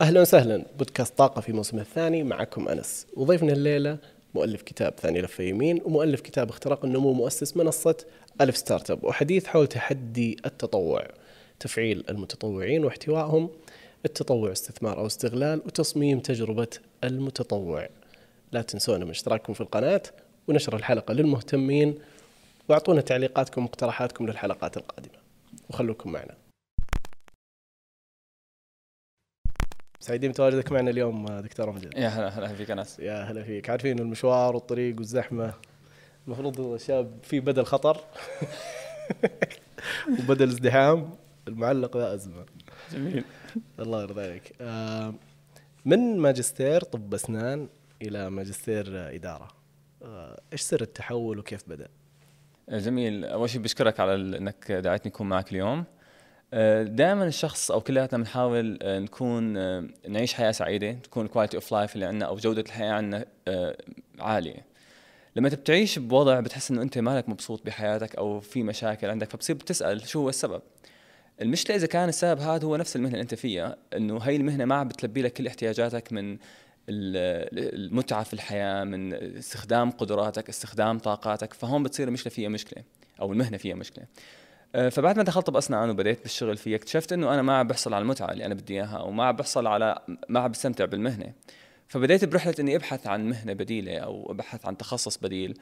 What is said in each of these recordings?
أهلا وسهلا. بودكاست طاقة في موسمه الثاني معكم أنس. وضيفنا الليلة مؤلف كتاب ثاني لفه يمين ومؤلف كتاب اختراق النمو مؤسس منصة ألف startup وحديث حول تحدي التطوع تفعيل المتطوعين واحتوائهم التطوع استثمار أو استغلال وتصميم تجربة المتطوع. لا تنسونا من اشتراككم في القناة ونشر الحلقة للمهتمين وأعطونا تعليقاتكم واقتراحاتكم للحلقات القادمة. وخلوكم معنا. سعيدين بتواجدك معنا اليوم دكتور امجد يا هلا هلا فيك أنس. يا هلا فيك. عارفين المشوار والطريق والزحمة. المفروض الشاب في بدل خطر وبدل ازدحام. المعلق ذا أزمة. جميل. الله يرضى عليك. من ماجستير طب أسنان إلى ماجستير إدارة؟ آه، إيش سر التحول وكيف بدأ؟ جميل. أول شيء بشكرك على إنك دعيتني أكون معك اليوم. دائما الشخص أو كلياتنا بنحاول آه، نكون آه، نعيش حياة سعيدة تكون ال quality of life اللي عندنا أو جودة الحياة عندنا آه، عالية. لما بتعيش بوضع بتحس إنه أنت مالك مبسوط بحياتك أو في مشاكل عندك فبتصير بتسأل شو هو السبب. المشكلة إذا كان السبب هذا هو نفس المهنة اللي أنت فيها إنه هي المهنة ما عم بتلبي لك كل احتياجاتك من ال- المتعة في الحياة من استخدام قدراتك استخدام طاقاتك فهون بتصير المشكلة فيها مشكلة أو المهنة فيها مشكلة. آه، فبعد ما دخلت باسنان وبديت بالشغل فيها اكتشفت إنه أنا ما عم بحصل على المتعة اللي أنا بدي إياها أو ما عم بحصل على ما عم بستمتع بالمهنة. فبديت برحلة إني أبحث عن مهنة بديلة أو أبحث عن تخصص بديل.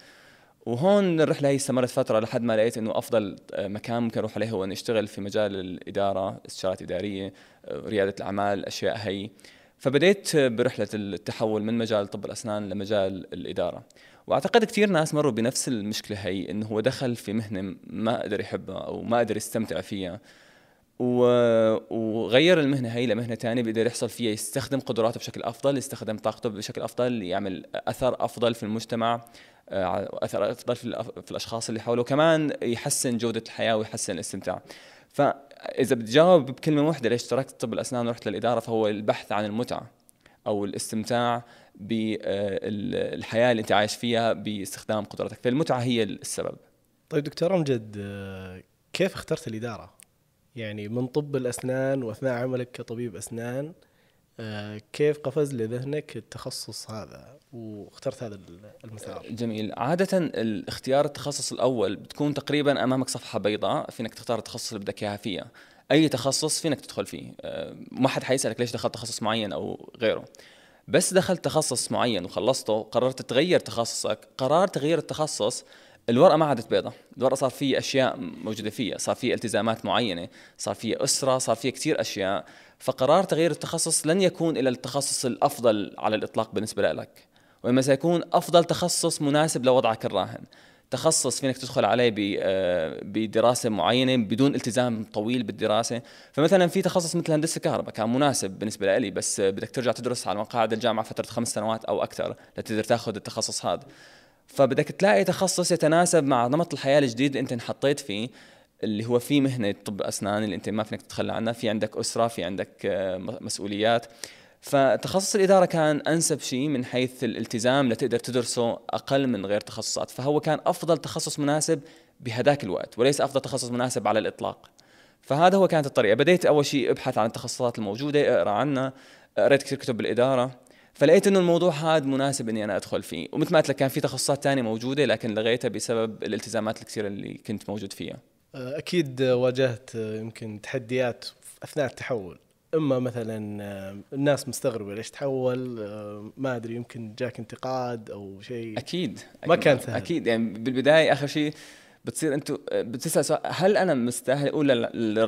وهون الرحلة هي استمرت فترة لحد ما لقيت إنه أفضل آه، مكان ممكن أروح عليه هو إني أشتغل في مجال الإدارة استشارات إدارية آه، ريادة الأعمال الاشياء هي. فبديت برحلة التحول من مجال طب الأسنان لمجال الإدارة. وأعتقد كثير ناس مروا بنفس المشكلة هي إنه هو دخل في مهنة ما قدر يحبها أو ما قدر يستمتع فيها. وغير المهنة هي لمهنة ثانية بيقدر يحصل فيها يستخدم قدراته بشكل أفضل يستخدم طاقته بشكل أفضل يعمل أثر أفضل في المجتمع آه، أثر أفضل في, الأشخاص اللي حوله وكمان يحسن جودة الحياة ويحسن الاستمتاع فاذا بتجاوب بكلمة واحدة ليش تركت طب الأسنان ورحت للإدارة فهو البحث عن المتعة أو الاستمتاع بالحياة اللي انت عايش فيها باستخدام قدراتك فالمتعة هي السبب. طيب دكتور أمجد آه، كيف اخترت الإدارة؟ يعني من طب الأسنان وأثناء عملك كطبيب أسنان آه، كيف قفز لذهنك التخصص هذا واخترت هذا المسار؟ جميل. عادة الاختيار التخصص الأول بتكون تقريبا أمامك صفحة بيضاء فينك تختار التخصص اللي بدك إياها فيها. أي تخصص فينك تدخل فيه. ما حد حيسألك ليش دخلت تخصص معين أو غيره. بس دخلت تخصص معين وخلصته قررت تغير تخصصك. قرار تغيير التخصص الورقة ما عادت بيضة. الورقة صار في أشياء موجودة فيها. صار في التزامات معينة صار في أسرة صار في كتير أشياء. فقرار تغيير التخصص لن يكون إلى التخصص الأفضل على الإطلاق بالنسبة لك. وإما سيكون أفضل تخصص مناسب لوضعك الراهن. تخصص فينك تدخل عليه آه، بدراسة معينة بدون التزام طويل بالدراسة. فمثلا في تخصص مثل هندسة الكهرباء كان مناسب بالنسبة لي بس بدك ترجع تدرس على مقاعد الجامعة فترة خمس سنوات أو أكثر لتقدر تاخذ التخصص هذا. فبدك تلاقي تخصص يتناسب مع نمط الحياة الجديد اللي أنت انحطيت فيه اللي هو في مهنة طب أسنان اللي أنت ما فينك تتخلى عنها في عندك أسرة في عندك آه، مسؤوليات. فتخصص الإدارة كان أنسب شيء من حيث الالتزام لتقدر تدرسه أقل من غير تخصصات فهو كان أفضل تخصص مناسب بهداك الوقت وليس أفضل تخصص مناسب على الإطلاق. فهذا هو كانت الطريقة. بديت أول شيء أبحث عن التخصصات الموجودة أقرأ عنها قريت كثير كتب بالإدارة فلقيت إنه الموضوع هذا مناسب إني أنا أدخل فيه. ومثل ما قلت لك كان في تخصصات تانية موجودة لكن لغيتها بسبب الالتزامات الكثيرة اللي كنت موجود فيها. أكيد واجهت يمكن تحديات أثناء التحول. إما مثلا آه، الناس مستغربة ليش تحول آه، ما أدري يمكن جاك انتقاد أو شيء أكيد ما كان سهل. أكيد يعني بالبداية آخر شيء بتصير أنتم بتسأل سؤال هل أنا مستاهل؟ أقول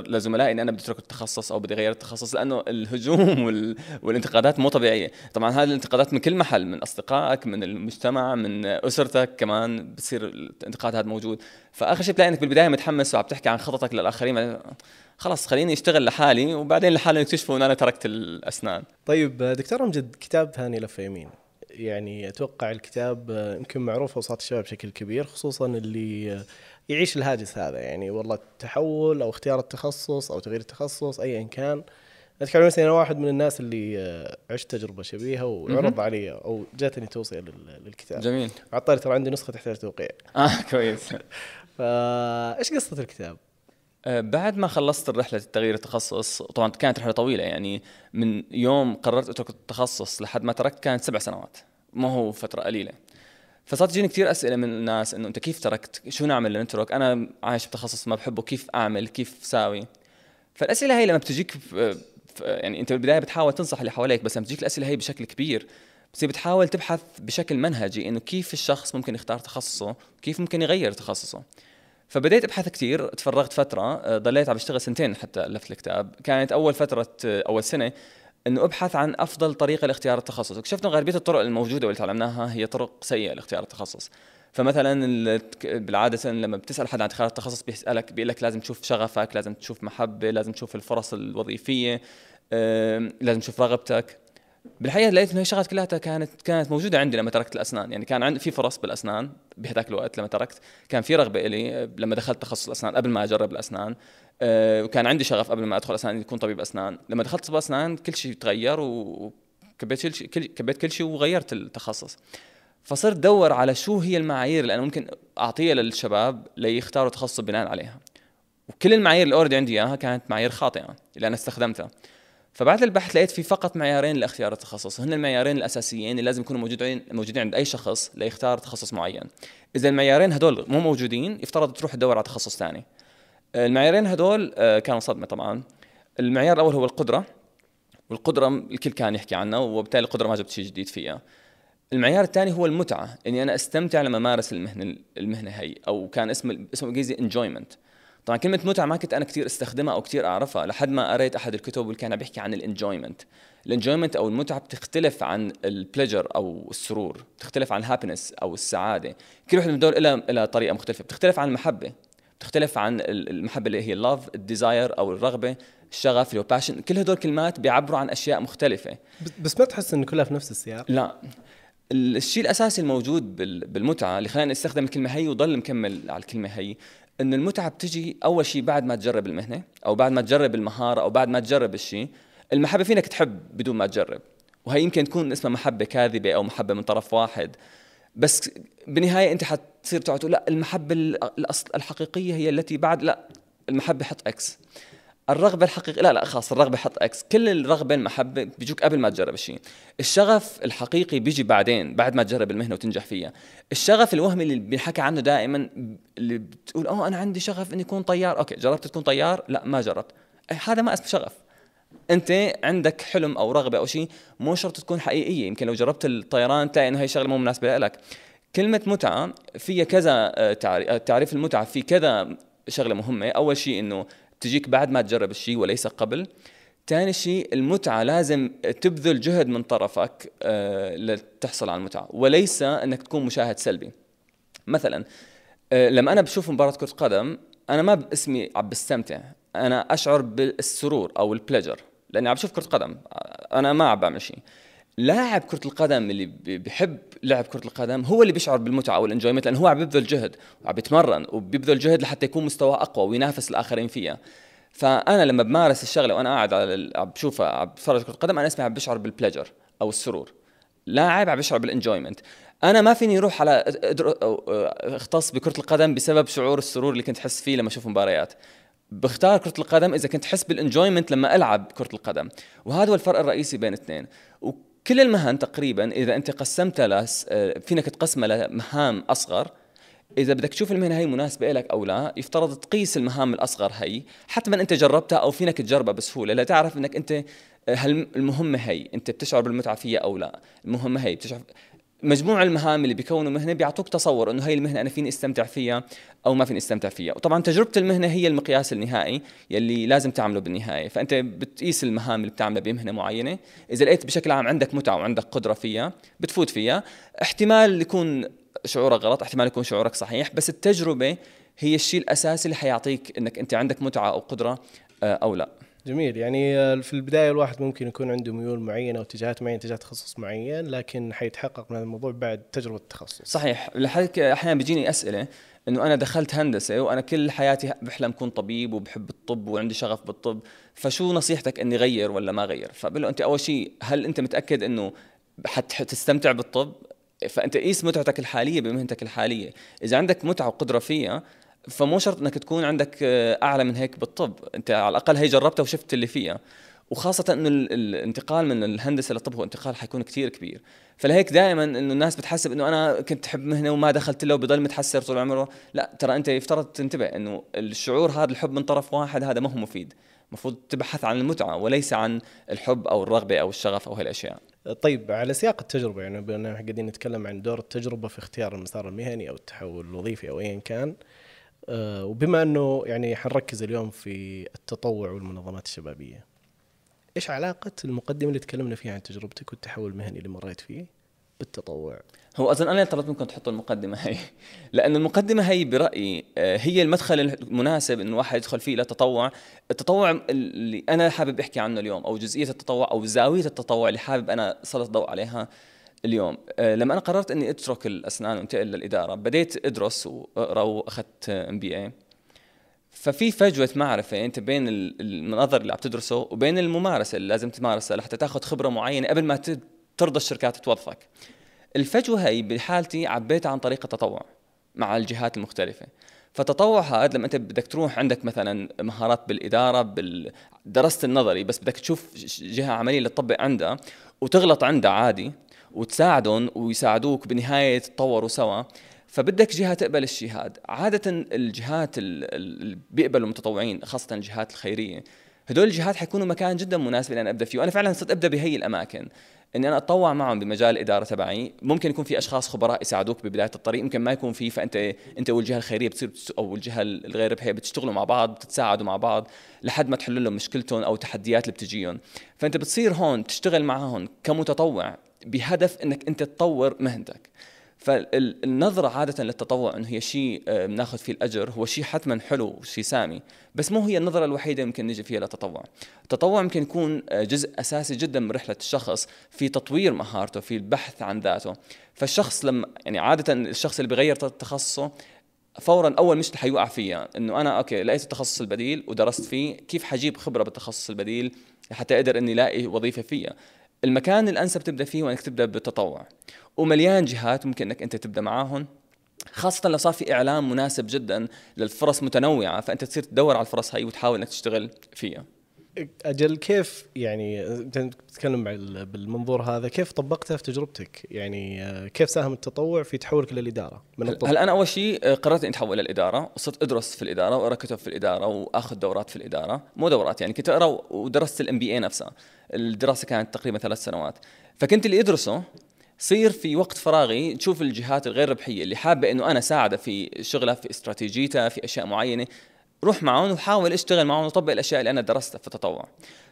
لزملائي إني أنا بدي أترك التخصص أو بدي أغير التخصص لأنه الهجوم وال... والانتقادات مو طبيعية. طبعا هذه الانتقادات من كل محل من أصدقائك من المجتمع من أسرتك كمان بتصير الانتقاد هذا موجود. فآخر شيء بتلاقي انك بالبداية متحمس وعم تحكي عن خططك للآخرين خلص خليني أشتغل لحالي وبعدين لحالي يكتشفوا إن أنا تركت الأسنان. طيب دكتور أمجد كتاب ثاني لفه يمين يعني أتوقع الكتاب آه، يمكن معروف وسط الشباب بشكل كبير خصوصا اللي يعيش الهاجس هذا. يعني والله التحول أو اختيار التخصص أو تغيير التخصص ايا كان. أتكلم مثلا أنا واحد من الناس اللي آه، عشت تجربة شبيهة وعرض. علي أو جاتني توصية لل- للكتاب. جميل. عطاري ترى عندي نسخة تحتاج توقيع. آه كويس. فايش قصة الكتاب؟ آه، بعد ما خلصت الرحلة تغيير التخصص طبعا كانت رحلة طويلة يعني من يوم قررت أترك التخصص لحد ما تركت كانت سبع سنوات ما هو فترة قليلة. فصارت تجيني كثير أسئلة من الناس إنه أنت كيف تركت؟ شو نعمل لنترك أنا عايش بتخصص ما بحبه كيف أعمل؟ كيف ساوي؟ فالأسئلة هي لما بتجيك يعني أنت بالبداية بتحاول تنصح اللي حواليك بس لما تجيك الأسئلة هي بشكل كبير بتصير بتحاول تبحث بشكل منهجي إنه كيف الشخص ممكن يختار تخصصه؟ كيف ممكن يغير تخصصه؟ فبديت أبحث كثير تفرغت فترة ضليت عم بشتغل سنتين حتى الفت الكتاب. كانت أول فترة أول سنة إنه أبحث عن أفضل طريقة لاختيار التخصص. اكتشفت إنه غالبية الطرق الموجودة واللي تعلمناها هي طرق سيئة لاختيار التخصص. فمثلا بالعادة لما بتسأل حد عن اختيار التخصص بيسألك بيقول لك لازم تشوف شغفك لازم تشوف محبة لازم تشوف الفرص الوظيفية لازم تشوف رغبتك. بالحقيقة لقيت إنه هي شغلات كلها كانت كانت موجودة عندي لما تركت الأسنان. يعني كان عندي في فرص بالأسنان بهذاك الوقت لما تركت. كان في رغبة لي لما دخلت تخصص الأسنان قبل ما أجرب الأسنان. آه، وكان عندي شغف قبل ما أدخل أسنان يكون طبيب أسنان. لما دخلت طب أسنان كل شيء تغير وكبيت كل شيء كبيت كل شيء وغيرت التخصص. فصرت أدور على شو هي المعايير اللي أنا ممكن أعطيها للشباب ليختاروا تخصص بناء عليها. وكل المعايير اللي اوريدي عندي إياها كانت معايير خاطئة اللي أنا استخدمتها. فبعد البحث لقيت في فقط معيارين لاختيار التخصص. هن المعيارين الأساسيين اللي لازم يكونوا موجودين موجودين عند أي شخص ليختار تخصص معين. إذا المعيارين هدول مو موجودين يفترض تروح تدور على تخصص ثاني. المعيارين هدول آه، كانوا صدمة طبعا. المعيار الأول هو القدرة. والقدرة الكل كان يحكي عنها وبالتالي القدرة ما جبت شيء جديد فيها. المعيار الثاني هو المتعة إني أنا أستمتع لما أمارس المهنه المهنة هي أو كان اسم اسمه enjoyment طبعا كلمة متعة ما كنت أنا كثير أستخدمها أو كثير أعرفها لحد ما قريت أحد الكتب اللي كان بيحكي عن ال enjoyment. ال enjoyment أو المتعة بتختلف عن ال pleasure أو السرور بتختلف عن ال happiness أو السعادة. كل واحد من دول لها لها طريقة مختلفة. بتختلف عن المحبة بتختلف عن المحبة اللي هي ال love ال desire أو الرغبة الشغف اللي هو passion كل هدول كلمات بيعبروا عن أشياء مختلفة. بس ما تحس انه كلها في نفس السياق؟ لا. الشيء الأساسي الموجود بالمتعة اللي خلينا نستخدم الكلمة هي وضل مكمل على الكلمة هي انه المتعة بتجي أول شيء بعد ما تجرب المهنة أو بعد ما تجرب المهارة أو بعد ما تجرب الشيء المحبة فينك تحب بدون ما تجرب. وهي يمكن تكون اسمها محبة كاذبة أو محبة من طرف واحد. بس بالنهاية أنت حتصير تقعد تقول لا المحبة الحقيقية هي التي بعد لا المحبة حط X الرغبة الحقيقيه لا لا خلاص الرغبة حط X كل الرغبة المحبة بيجوك قبل ما تجرب الشيء. الشغف الحقيقي بيجي بعدين بعد ما تجرب المهنة وتنجح فيها. الشغف الوهمي اللي بينحكى عنه دائما اللي بتقول آه أنا عندي شغف إني أكون طيار. okay جربت تكون طيار؟ لا ما جربت. إيه، هذا ما اسمه شغف. أنت عندك حلم أو رغبة أو شيء مو شرط تكون حقيقية. يمكن لو جربت الطيران تلاقي إنه هي شغله مو مناسبة لك. كلمة متعة فيها كذا آه، آه، تعريف المتعة. في كذا شغلة مهمة. أول شيء إنه تجيك بعد ما تجرب الشيء وليس قبل. ثاني شيء المتعة لازم تبذل جهد من طرفك آه، لتحصل على المتعة. وليس إنك تكون مشاهد سلبي. مثلا آه، لما أنا بشوف مباراة كرة قدم أنا ما باسمي عم بستمتع. أنا أشعر بالسرور أو ال pleasure لأني عم بشوف كرة قدم. أنا ما عم بعمل شيء. لاعب كرة القدم اللي بيحب لعب كرة القدم هو اللي بيشعر بالمتعة وال enjoyment لأنه هو عم بيبذل جهد وعم بيتمرن وبيبذل جهد لحتى يكون مستواه أقوى وينافس الآخرين فيها. فأنا لما بمارس الشغلة وأنا قاعد على عم بشوفها عم بتفرج كرة القدم أنا اسمي عم بشعر بال pleasure أو السرور. لاعب عم بيشعر بال enjoyment أنا ما فيني أروح على أختص بكرة القدم بسبب شعور السرور اللي كنت احس فيه لما أشوف مباريات. بختار كرة القدم إذا كنت أحس بال enjoyment لما ألعب كرة القدم. وهذا هو الفرق الرئيسي بين الاثنين كل المهن تقريبا إذا أنت قسمتها لس آه، فينك تقسمها لمهام أصغر إذا بدك تشوف المهنة هي مناسبة لك أو لا يفترض تقيس المهام الأصغر هي حتى من أنت جربتها أو فينك تجربها بسهولة. لتعرف إنك أنت آه، هل المهمة هي أنت بتشعر بالمتعة فيها أو لا. المهمة هي بتشعر مجموع المهام اللي بيكونوا مهنة بيعطوك تصور إنه هي المهنة أنا فيني أستمتع فيها أو ما فيني أستمتع فيها. وطبعا تجربة المهنة هي المقياس النهائي يلي لازم تعمله بالنهاية. فأنت بتقيس المهام اللي بتعملها بمهنة معينة. إذا لقيت بشكل عام عندك متعة وعندك قدرة فيها بتفوت فيها. احتمال يكون شعورك غلط احتمال يكون شعورك صحيح بس التجربة هي الشيء الأساسي اللي حيعطيك إنك أنت عندك متعة أو قدرة آه، أو لا. جميل. يعني آه، في البداية الواحد ممكن يكون عنده ميول معينة أو اتجاهات معينة اتجاه تخصص معين لكن حيتحقق من الموضوع بعد تجربة التخصص. صحيح. لحد أحيانا بيجيني أسئلة إنه أنا دخلت هندسة وأنا كل حياتي بحلم أكون طبيب وبحب الطب وعندي شغف بالطب فشو نصيحتك إني غير ولا ما غير؟ فبقول له أنت أول شيء هل أنت متأكد إنه حتستمتع بالطب؟ فأنت قيس متعتك الحالية بمهنتك الحالية. إذا عندك متعة وقدرة فيها فمو شرط إنك تكون عندك آه، أعلى من هيك بالطب. أنت على الأقل هي جربتها وشفت اللي فيها. وخاصة إنه الانتقال من الهندسة للطب هو انتقال حيكون كثير كبير، فلهيك دائما إنه الناس بتحسب إنه أنا كنت احب مهنة وما دخلت له وبضل متحسر طول عمره، لا ترى أنت يفترض تنتبه إنه الشعور هذا الحب من طرف واحد هذا ما هو مفيد، المفروض تبحث عن المتعة وليس عن الحب أو الرغبة أو الشغف أو هالأشياء. طيب على سياق التجربة يعني بما قاعدين نتكلم عن دور التجربة في اختيار المسار المهني أو التحول الوظيفي أو ايا كان وبما إنه يعني حنركز اليوم في التطوع والمنظمات الشبابية إيش علاقة المقدمة اللي تكلمنا فيها عن تجربتك والتحول المهني اللي مريت فيه بالتطوع؟ هو أظن أنا طلبت منكم تحطوا المقدمة هي لأنه المقدمة هي برأيي آه، هي المدخل المناسب إنه واحد يدخل فيه للتطوع التطوع اللي أنا حابب أحكي عنه اليوم أو جزئية التطوع أو زاوية التطوع اللي حابب أنا سلط الضوء عليها اليوم. آه، لما أنا قررت إني أترك الأسنان وانتقل للإدارة بديت أدرس واقرا وأخذت ام بي اي ففي فجوة معرفة أنت بين المنظر اللي عم تدرسه وبين الممارسة اللي لازم تمارسها لحتى تاخذ خبرة معينة قبل ما ترضى الشركات توظفك. الفجوة هي بحالتي عبيتها عن طريق التطوع مع الجهات المختلفة. فتطوع هذا لما أنت بدك تروح عندك مثلا مهارات بالإدارة بال... درست النظري بس بدك تشوف جهة عملية اللي تطبق عندها وتغلط عندها عادي وتساعدهم ويساعدوك بالنهايه تتطوروا سوا فبدك جهة تقبل الشيء هذا عادة الجهات اللي بيقبلوا المتطوعين خاصة الجهات الخيرية. هدول الجهات حيكونوا مكان جدا مناسب أنا أبدأ فيه. وأنا فعلا صرت أبدأ بهي الأماكن. إني أنا أتطوع معهم بمجال الإدارة تبعي. ممكن يكون في أشخاص خبراء يساعدوك ببداية الطريق. ممكن ما يكون في فأنت أنت والجهة الخيرية بتصير أو الجهة الغير ربحيه بتشتغلوا مع بعض بتتساعدوا مع بعض لحد ما تحلوا لهم مشكلتهم أو التحديات اللي بتجيهم. فأنت بتصير هون تشتغل معهم كمتطوع. بهدف إنك أنت تطور مهنتك. فالنظرة عادة للتطوع إنه هي شيء آه، بناخذ فيه الأجر هو شيء حتما حلو وشيء سامي بس مو هي النظرة الوحيدة يمكن نجي فيها للتطوع. التطوع ممكن يكون آه، جزء أساسي جدا من رحلة الشخص في تطوير مهارته في البحث عن ذاته. فالشخص لما يعني عادة الشخص اللي بيغير تخصصه فورا أول مشكلة حيوقع فيها إنه أنا أوكي لقيت التخصص البديل ودرست فيه كيف حجيب خبرة بالتخصص البديل حتى أقدر إني ألاقي وظيفة فيها؟ المكان الانسب تبدأ فيه وإنك تبدأ بالتطوع. ومليان جهات ممكن إنك أنت تبدأ معاهم خاصة لو صار في إعلام مناسب جدا للفرص متنوعة فأنت تصير تدور على الفرص هاي وتحاول إنك تشتغل فيها. أجل كيف يعني انت تتكلم بالمنظور هذا كيف طبقتها في تجربتك؟ يعني آه، كيف ساهم التطوع في تحولك للاداره؟ من هلا أنا أول شيء آه، قررت إني أتحول للاداره وصرت أدرس في الإدارة واقرا كتب في الإدارة وآخذ دورات في الإدارة، مو دورات يعني كنت أقرأ ودرست الام بي اي نفسها، الدراسة كانت تقريبا ثلاث سنوات، فكنت اللي أدرسه صير في وقت فراغي تشوف الجهات الغير ربحية اللي حابة إنه أنا ساعدها في شغلها في استراتيجيتها في أشياء معينة. روح معهم وحاول اشتغل معهم وطبق الأشياء اللي أنا درستها في التطوع.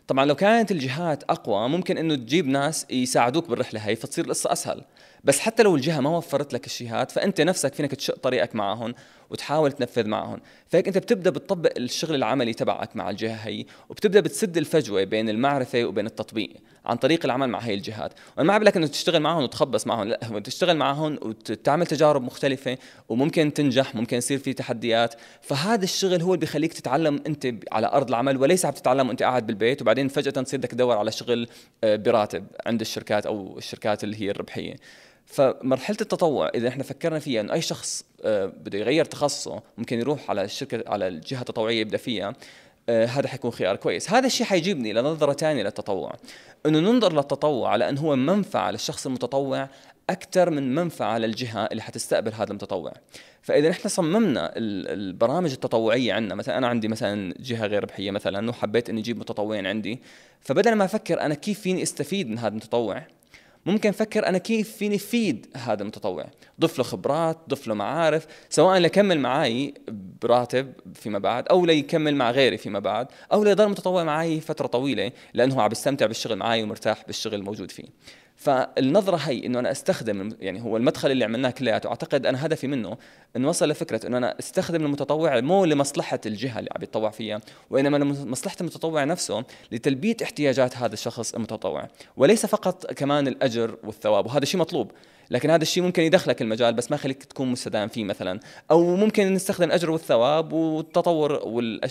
طبعا لو كانت الجهات أقوى ممكن إنه تجيب ناس يساعدوك بالرحلة هي فتصير القصة أسهل. بس حتى لو الجهة ما وفرت لك الشيء هذا فأنت نفسك فينك تشق طريقك معهم وتحاول تنفذ معهم. فهيك أنت بتبدأ بتطبق الشغل العملي تبعك مع الجهة هي وبتبدأ بتسد الفجوة بين المعرفة وبين التطبيق عن طريق العمل مع هي الجهات. وأنا ما عم لك إنه تشتغل معهم وتخبص معهم لا هو تشتغل معهم وتعمل تجارب مختلفة وممكن تنجح ممكن يصير في تحديات. فهذا الشغل هو اللي بيخليك تتعلم أنت على أرض العمل وليس عم تتعلم وأنت قاعد بالبيت وبعدين فجأة تصير بدك تدور على شغل آه، براتب عند الشركات أو الشركات اللي هي الربحية. فمرحلة التطوع إذا إحنا فكرنا فيها إنه أي شخص آه، بده يغير تخصصه ممكن يروح على الشركة على الجهة التطوعية يبدأ فيها آه، هذا حيكون خيار كويس. هذا الشيء حيجيبني لنظرة ثانية للتطوع. إنه ننظر للتطوع على انه هو منفعة للشخص المتطوع أكثر من منفعة للجهة اللي حتستقبل هذا المتطوع. فإذا إحنا صممنا البرامج التطوعية عندنا مثلا أنا عندي مثلا جهة غير ربحية مثلا وحبيت إني أجيب متطوعين عندي فبدل ما أفكر أنا كيف فيني أستفيد من هذا المتطوع ممكن أفكر أنا كيف فيني أفيد هذا المتطوع. ضف له خبرات ضف له معارف سواء ليكمل معي براتب فيما بعد أو ليكمل مع غيري فيما بعد أو ليضل متطوع معي فترة طويلة لأنه عم بيستمتع بالشغل معي ومرتاح بالشغل الموجود فيه. فالنظرة هي إنه أنا أستخدم يعني هو المدخل اللي عملناه كلياته. أعتقد أنا هدفي منه انه وصل لفكرة أنه أنا أستخدم المتطوع مو لمصلحة الجهة اللي عم يتطوع فيها وإنما لمصلحة المتطوع نفسه لتلبية احتياجات هذا الشخص المتطوع. وليس فقط كمان الأجر والثواب وهذا شيء مطلوب لكن هذا الشيء ممكن يدخلك المجال بس ما يخليك تكون مستدام فيه مثلا. أو ممكن نستخدم الأجر والثواب والتطور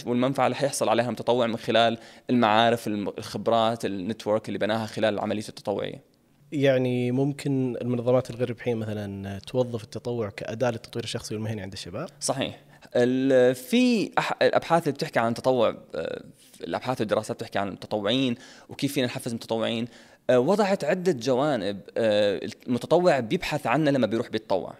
والمنفعة اللي حيحصل عليها المتطوع من خلال المعارف الخبرات النتورك اللي بناها خلال العملية التطوعية. يعني ممكن المنظمات الغير ربحيه مثلا توظف التطوع كأداة للتطوير الشخصي والمهني عند الشباب؟ صحيح، في الأبحاث اللي بتحكي عن التطوع آه، الأبحاث والدراسات بتحكي عن المتطوعين وكيف فينا نحفز المتطوعين آه، وضعت عدة جوانب آه، المتطوع بيبحث عنها لما بيروح بيتطوع.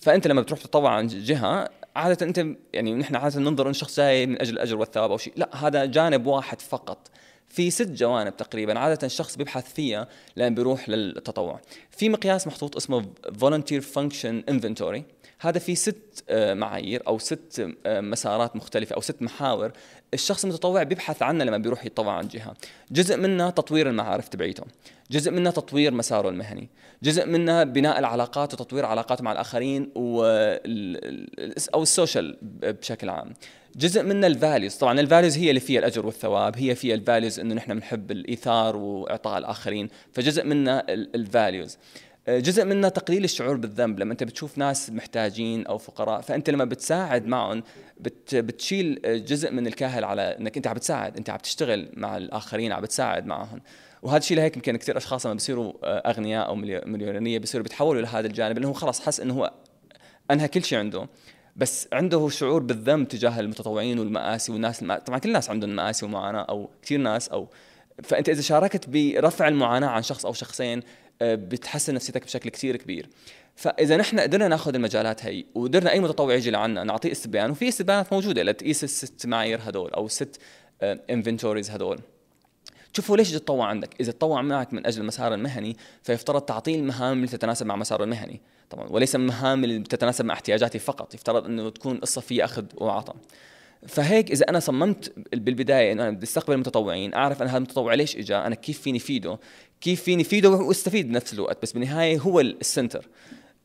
فأنت لما بتروح تتطوع عن جهة عادة أنت يعني نحن عادة ننظر إن الشخص جاي من أجل الأجر والثواب أو شيء لا هذا جانب واحد فقط. في ست جوانب تقريبا عادة الشخص بيبحث فيها لما بيروح للتطوع. في مقياس محطوط اسمه Volunteer Function Inventory. هذا في ست آه، معايير أو ست آه، مسارات مختلفة أو ست محاور الشخص المتطوع بيبحث عنها لما بيروح يتطوع عند جهة. جزء منها تطوير المعارف تبعيته. جزء منها تطوير مساره المهني. جزء منها بناء العلاقات وتطوير علاقاته مع الآخرين و أو ال social بشكل عام. جزء منها ال values طبعا ال values هي اللي فيها الأجر والثواب هي فيها ال values إنه نحن بنحب الإيثار وإعطاء الآخرين. فجزء منها ال values جزء منها تقليل الشعور بالذنب. لما أنت بتشوف ناس محتاجين أو فقراء فأنت لما بتساعد معهم بت بتشيل جزء من الكاهل على إنك أنت عم بتساعد. أنت عم تشتغل مع الآخرين عم بتساعد معهم. وهذا الشيء لهيك يمكن كثير أشخاص لما بيصيروا أغنياء أو مليونيريه بيصيروا بيتحولوا لهذا الجانب لأنه خلص حس إنه هو أنهى كل شيء عنده بس عنده شعور بالذنب تجاه المتطوعين والمآسي والناس المآسي. طبعا كل الناس عندهم مآسي ومعاناة أو كثير ناس أو فأنت إذا شاركت برفع المعاناة عن شخص أو شخصين بتحسن نفسيتك بشكل كثير كبير. فإذا نحن قدرنا ناخذ المجالات هي وقدرنا أي متطوع يجي لعنا نعطيه استبيان وفي استبيانات موجودة لتقيس الست معايير هدول أو الست انفنتوريز هدول. شوفوا ليش تطوع عندك. إذا تطوع معك من أجل المسار المهني فيفترض تعطيه المهام اللي تتناسب مع مساره المهني. طبعا وليس المهام اللي تتناسب مع احتياجاتي فقط. يفترض إنه تكون قصة فيها أخذ وعطاء. فهيك إذا أنا صممت بالبداية إنه أنا بدي أستقبل المتطوعين أعرف أنا هذا المتطوع ليش اجى أنا كيف فيني فيده؟ كيف فيني فيده وأستفيد بنفس الوقت بس بالنهاية هو السنتر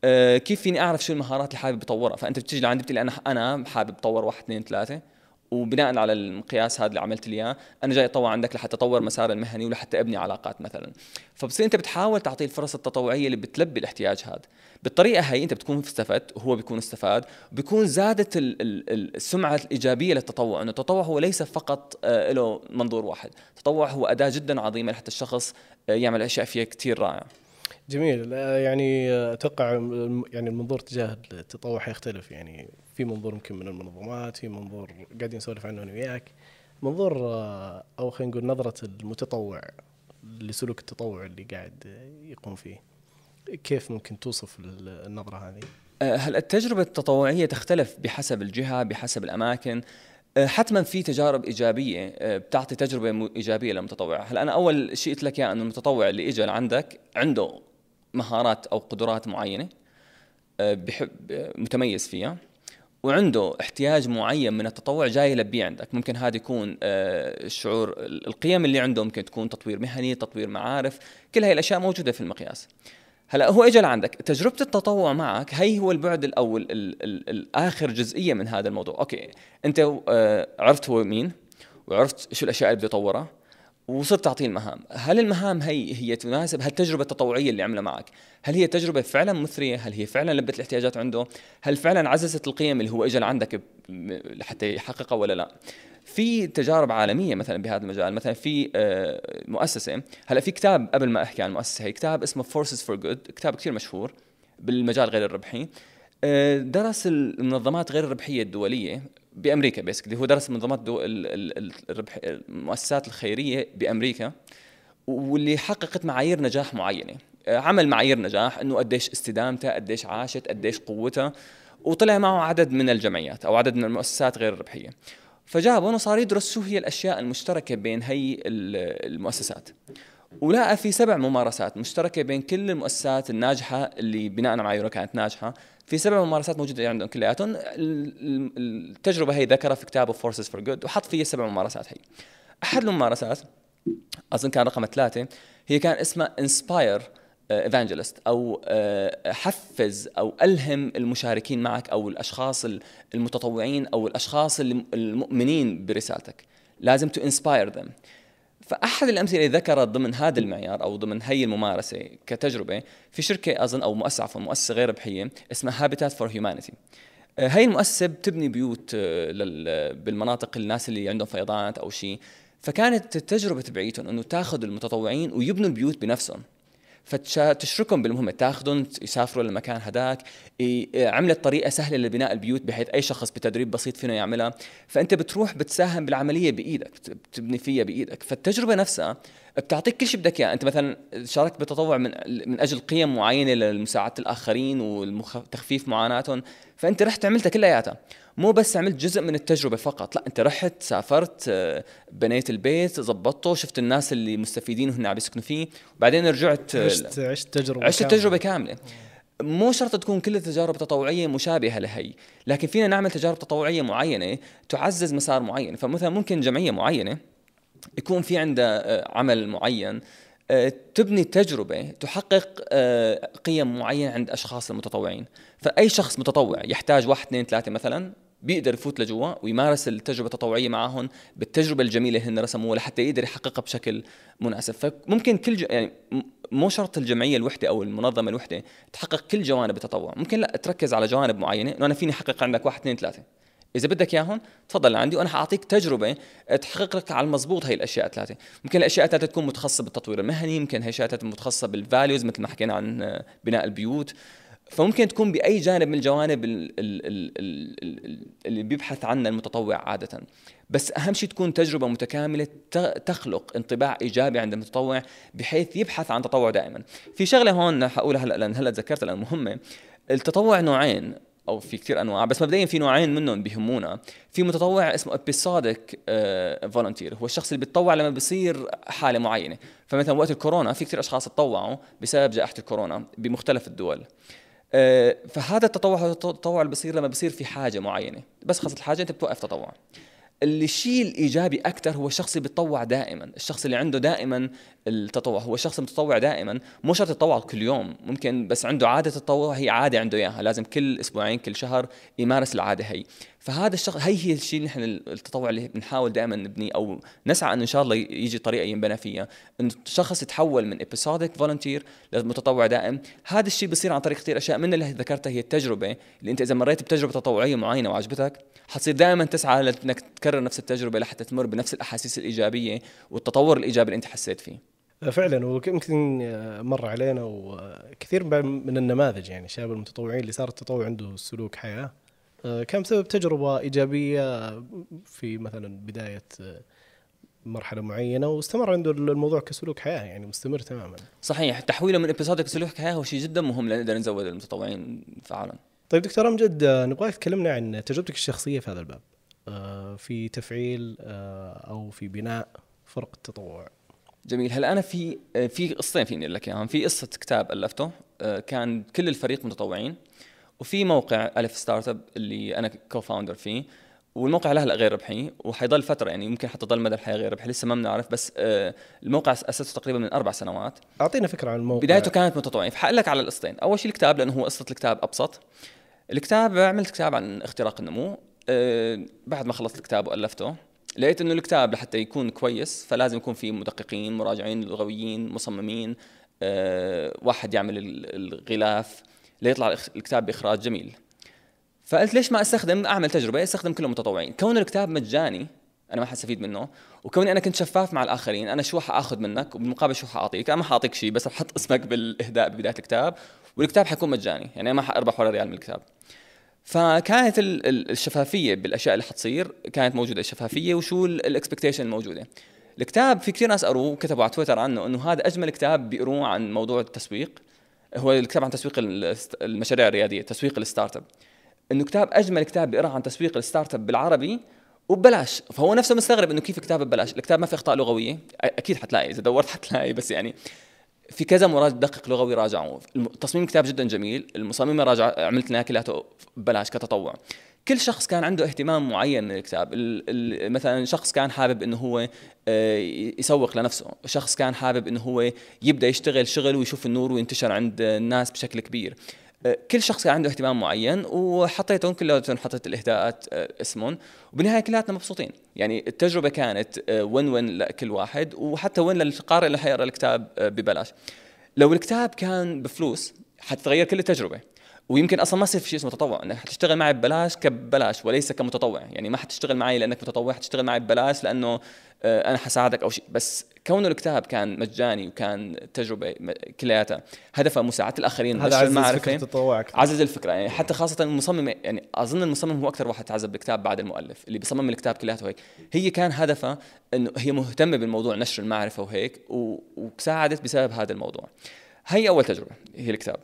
أه كيف فيني أعرف شو المهارات اللي حابب أطورها؟ فأنت بتيجي لعندي بتقول أنا أنا حابب أطور واحد اثنين ثلاثة. وبناء على المقياس هذا اللي عملت لي إياه أنا جاي اتطوع عندك لحتى أطور مسار المهني ولحتى أبني علاقات مثلا. فبصير أنت بتحاول تعطيه الفرص التطوعية اللي بتلبي الاحتياج هذا. بالطريقة هي أنت بتكون استفدت وهو بيكون استفاد وبيكون زادت ال ال السمعة الإيجابية للتطوع إنه التطوع هو ليس فقط آه له منظور واحد. التطوع هو أداة جدا عظيمة لحتى الشخص آه يعمل أشياء فيها كثير رائعة. جميل. يعني أتوقع يعني المنظور تجاه التطوع حيختلف. يعني في منظور يمكن من المنظمات في منظور قاعدين نسولف عنه أنا وياك. منظور أو خلينا نقول نظرة المتطوع لسلوك التطوع اللي قاعد يقوم فيه. كيف ممكن توصف النظرة هذه؟ هل التجربة التطوعية تختلف بحسب الجهة بحسب الأماكن؟ حتما في تجارب إيجابية بتعطي تجربة إيجابية للمتطوع. هلا أنا أول شيء قلت لك اياه انه المتطوع اللي اجى لعندك عنده مهارات أو قدرات معينة بحب متميز فيها. وعنده احتياج معين من التطوع جاي يلبيه عندك. ممكن هذا يكون الشعور القيم اللي عنده ممكن تكون تطوير مهني تطوير معارف. كل هاي الأشياء موجودة في المقياس. هلأ هو اجى لعندك. تجربة التطوع معك هي هو البعد الأول ال ال الآخر جزئية من هذا الموضوع. أوكي أنت عرفت هو مين وعرفت شو الأشياء اللي بده يطورها. وصرت تعطيه المهام. هل المهام هي هي تناسب؟ هل التجربة التطوعية اللي عملها معك؟ هل هي تجربة فعلا مثرية؟ هل هي فعلا لبت الاحتياجات عنده؟ هل فعلا عززت القيم اللي هو اجى لعندك لحتى يحققها ولا لا؟ في تجارب عالمية مثلا بهذا المجال. مثلا في مؤسسة. هلا في كتاب قبل ما أحكي عن المؤسسة هي كتاب اسمه Forces for Good كتاب كثير مشهور بالمجال غير الربحي. درس المنظمات غير الربحية الدولية. بأمريكا بيسكلي هو درس منظمات الربح المؤسسات الخيرية بأمريكا واللي حققت معايير نجاح معينة. عمل معايير نجاح إنه قديش استدامتها قديش عاشت قديش قوتها وطلع معه عدد من الجمعيات أو عدد من المؤسسات غير الربحية. فجابهم وصار يدرس شو هي الأشياء المشتركة بين هي المؤسسات. ولقى في سبع ممارسات مشتركة بين كل المؤسسات الناجحة اللي بناء على معاييره كانت ناجحة. في سبع ممارسات موجودة عندهم كلياتهم. التجربة هي ذكرها في كتابه Forces for Good وحط فيها سبع ممارسات هي. أحد الممارسات أظن كان رقم ثلاثة هي كان اسمها inspire evangelists أو حفز أو ألهم المشاركين معك أو الأشخاص المتطوعين أو الأشخاص المؤمنين برسالتك. لازم تو inspire them فأحد الأمثلة اللي ذكرت ضمن هذا المعيار أو ضمن هي الممارسة كتجربة في شركة أظن أو مؤسسة عفوا مؤسسة غير ربحية اسمها Habitat for Humanity هاي المؤسسة بتبني بيوت بالمناطق الناس اللي عندهم فيضانات أو شيء. فكانت التجربة تبعيتهم إنه تاخذ المتطوعين ويبنوا البيوت بنفسهم. فتشركهم بالمهمة تاخذهم يسافروا للمكان هذاك عملت طريقة سهلة لبناء البيوت بحيث أي شخص بتدريب بسيط فينا يعملها. فأنت بتروح بتساهم بالعملية بإيدك بتبني فيها بإيدك. فالتجربة نفسها بتعطيك كل شيء بدك إياه. أنت مثلا شاركت بتطوع من من أجل قيم معينة لمساعده الآخرين وتخفيف معاناتهم فأنت رحت عملتها كلياتها مو بس عملت جزء من التجربة فقط لا أنت رحت سافرت آه، بنيت البيت زبطته شفت الناس اللي مستفيدين وهن عم يسكنوا فيه وبعدين رجعت آه، عشت عشت تجربة عشت تجربة كاملة. مو شرط تكون كل التجارب التطوعية مشابهة لهي لكن فينا نعمل تجارب تطوعية معينة تعزز مسار معين. فمثلا ممكن جمعية معينة يكون في عندها آه، عمل معين آه، تبني تجربة تحقق آه، قيم معينة عند أشخاص المتطوعين. فأي شخص متطوع يحتاج واحد اثنين ثلاثة مثلا بيقدر يفوت لجوا ويمارس التجربة التطوعية معهم بالتجربة الجميلة هن رسموها لحتى يقدر يحققها بشكل مناسب. فممكن كل ج... يعني مو شرط الجمعية الوحدة أو المنظمة الوحدة تحقق كل جوانب التطوع. ممكن لا تركز على جوانب معينة إنه أنا فيني أحقق عندك واحد اثنين ثلاثة. إذا بدك اياهم تفضل لعندي وأنا حأعطيك تجربة تحقق لك على المضبوط هي الأشياء الثلاثة. ممكن الأشياء الثلاثة تكون متخصصة بالتطوير المهني ممكن هي الأشياء الثلاثة متخصصة بالفاليوز مثل ما حكينا عن بناء البيوت. فممكن تكون بأي جانب من الجوانب اللي بيبحث عنها المتطوع عادة. بس أهم شيء تكون تجربة متكاملة تخلق انطباع إيجابي عند المتطوع بحيث يبحث عن تطوع دائما. في شغلة هون حقولها هلأ لأن هلأ تذكرت لأن مهمة. التطوع نوعين. أو في كثير أنواع بس مبدئيا في نوعين منهم بيهمونا. في متطوع اسمه episodic volunteer هو الشخص اللي بيتطوع لما بيصير حالة معينة. فمثلا وقت الكورونا في كثير أشخاص تطوعوا بسبب جائحة الكورونا بمختلف الدول. آه، فهذا التطوع التطوع اللي بيصير لما بيصير في حاجة معينة. بس خلصت الحاجة أنت بتوقف تطوع. الشيء الايجابي أكثر هو الشخص اللي بيتطوع دائما. الشخص اللي عنده دائما التطوع. هو الشخص المتطوع دائما مو شرط يتطوع كل يوم. ممكن بس عنده عادة التطوع هي عادة عنده إياها. لازم كل أسبوعين كل شهر يمارس العادة هي. فهذا الشخص هي هي الشيء نحن التطوع اللي بنحاول دائما نبنيه أو نسعى انه إن شاء الله يجي طريقة ينبنى فيها. انه الشخص يتحول من episodic volunteer لمتطوع دائم. هذا الشيء بيصير عن طريق كثير أشياء. من اللي ذكرتها هي التجربة. اللي أنت إذا مريت بتجربة تطوعية معينة وعجبتك حتصير دائما تسعى لانك تكرر نفس التجربة لحتى تمر بنفس الأحاسيس الإيجابية والتطور الإيجابي اللي أنت حسيت فيه. فعلا ويمكن مر علينا وكثير من النماذج يعني الشباب المتطوعين اللي صار التطوع عنده سلوك حياة كان بسبب تجربة إيجابية في مثلا بداية مرحلة معينة واستمر عنده الموضوع كسلوك حياة يعني مستمر تماما. صحيح تحويله من ابيسودك كسلوك حياة هو شيء جدا مهم لنقدر نزود المتطوعين فعلا. طيب دكتور أمجد نبغاك تكلمنا عن تجربتك الشخصية في هذا الباب. في تفعيل أو في بناء فرق التطوع. جميل. هلا أنا في في قصتين فيني أقول لك إياهم. في قصة كتاب ألفته آه، كان كل الفريق متطوعين وفي موقع ألف startup اللي أنا co-founder فيه والموقع له هلا غير ربحي وحيضل فترة يعني يمكن حتى ضل مدى الحياة غير ربحي لسه ما بنعرف بس آه، الموقع أسسته تقريبا من أربع سنوات. أعطينا فكرة عن الموقع. بدايته كانت متطوعين. فحقول لك على القصتين. أول شيء الكتاب لأنه هو قصة الكتاب أبسط. الكتاب عملت كتاب عن اختراق النمو. آه، بعد ما خلصت الكتاب وألفته لقيت إنه الكتاب لحتى يكون كويس فلازم يكون في مدققين مراجعين لغويين مصممين أه واحد يعمل الغلاف ليطلع الكتاب بإخراج جميل. فقلت ليش ما أستخدم أعمل تجربة أستخدم كلهم متطوعين. كون الكتاب مجاني أنا ما حستفيد منه. وكوني أنا كنت شفاف مع الآخرين أنا شو حاخذ منك؟ وبالمقابل شو حاعطيك أنا ما حاعطيك شيء بس بحط اسمك بالإهداء ببداية الكتاب والكتاب حيكون مجاني. يعني ما حأربح ولا ريال من الكتاب. فكانت الشفافية بالأشياء اللي حتصير كانت موجودة الشفافية وشو الاكسبكتيشن الموجودة. الكتاب في كثير ناس قروه وكتبوا على تويتر عنه إنه هذا أجمل كتاب بيقروه عن موضوع التسويق. هو الكتاب عن تسويق المشاريع الريادية تسويق ال startup. إنه كتاب أجمل كتاب بيقرأ عن تسويق ال startup بالعربي وببلاش. فهو نفسه مستغرب إنه كيف كتاب ببلاش؟ الكتاب ما في أخطاء لغوية. أكيد حتلاقي إذا دورت حتلاقي بس يعني في كذا مراجع دقق لغوي راجعوا تصميم الكتاب جدا جميل. المصمم راجع عملت لنا كلياته ببلاش كتطوع. كل شخص كان عنده اهتمام معين من الكتاب مثلا شخص كان حابب إنه هو آه، يسوق لنفسه. شخص كان حابب إنه هو يبدأ يشتغل شغل ويشوف النور وينتشر عند الناس بشكل كبير. كل شخص كان عنده اهتمام معين وحطيتهم كلهم حطيت الإهداءات آه، اسمهم. وبالنهاية كلياتنا مبسوطين. يعني التجربة كانت وين آه، وين لكل واحد وحتى وين للقارئ اللي حيقرأ الكتاب آه، ببلاش. لو الكتاب كان بفلوس حتتغير كل التجربة. ويمكن أصلا ما يصير في شيء اسمه تطوع. إنك حتشتغل معي ببلاش كببلاش وليس كمتطوع. يعني ما حتشتغل معي لأنك متطوع حتشتغل معي ببلاش لأنه أنا حساعدك أو شيء. بس كونه الكتاب كان مجاني وكان تجربة كلياتها هدفها مساعده الاخرين هذا عزز المعرفة. فكره التطوع عزز الفكرة يعني حتى خاصة المصمم يعني أظن المصمم هو أكثر واحد تعذب بالكتاب بعد المؤلف اللي بيصمم الكتاب كلياته هيك. هي كان هدفها إنه هي مهتمة بالموضوع نشر المعرفة وهيك. وساعدت بسبب هذا الموضوع. هي أول تجربة هي الكتاب.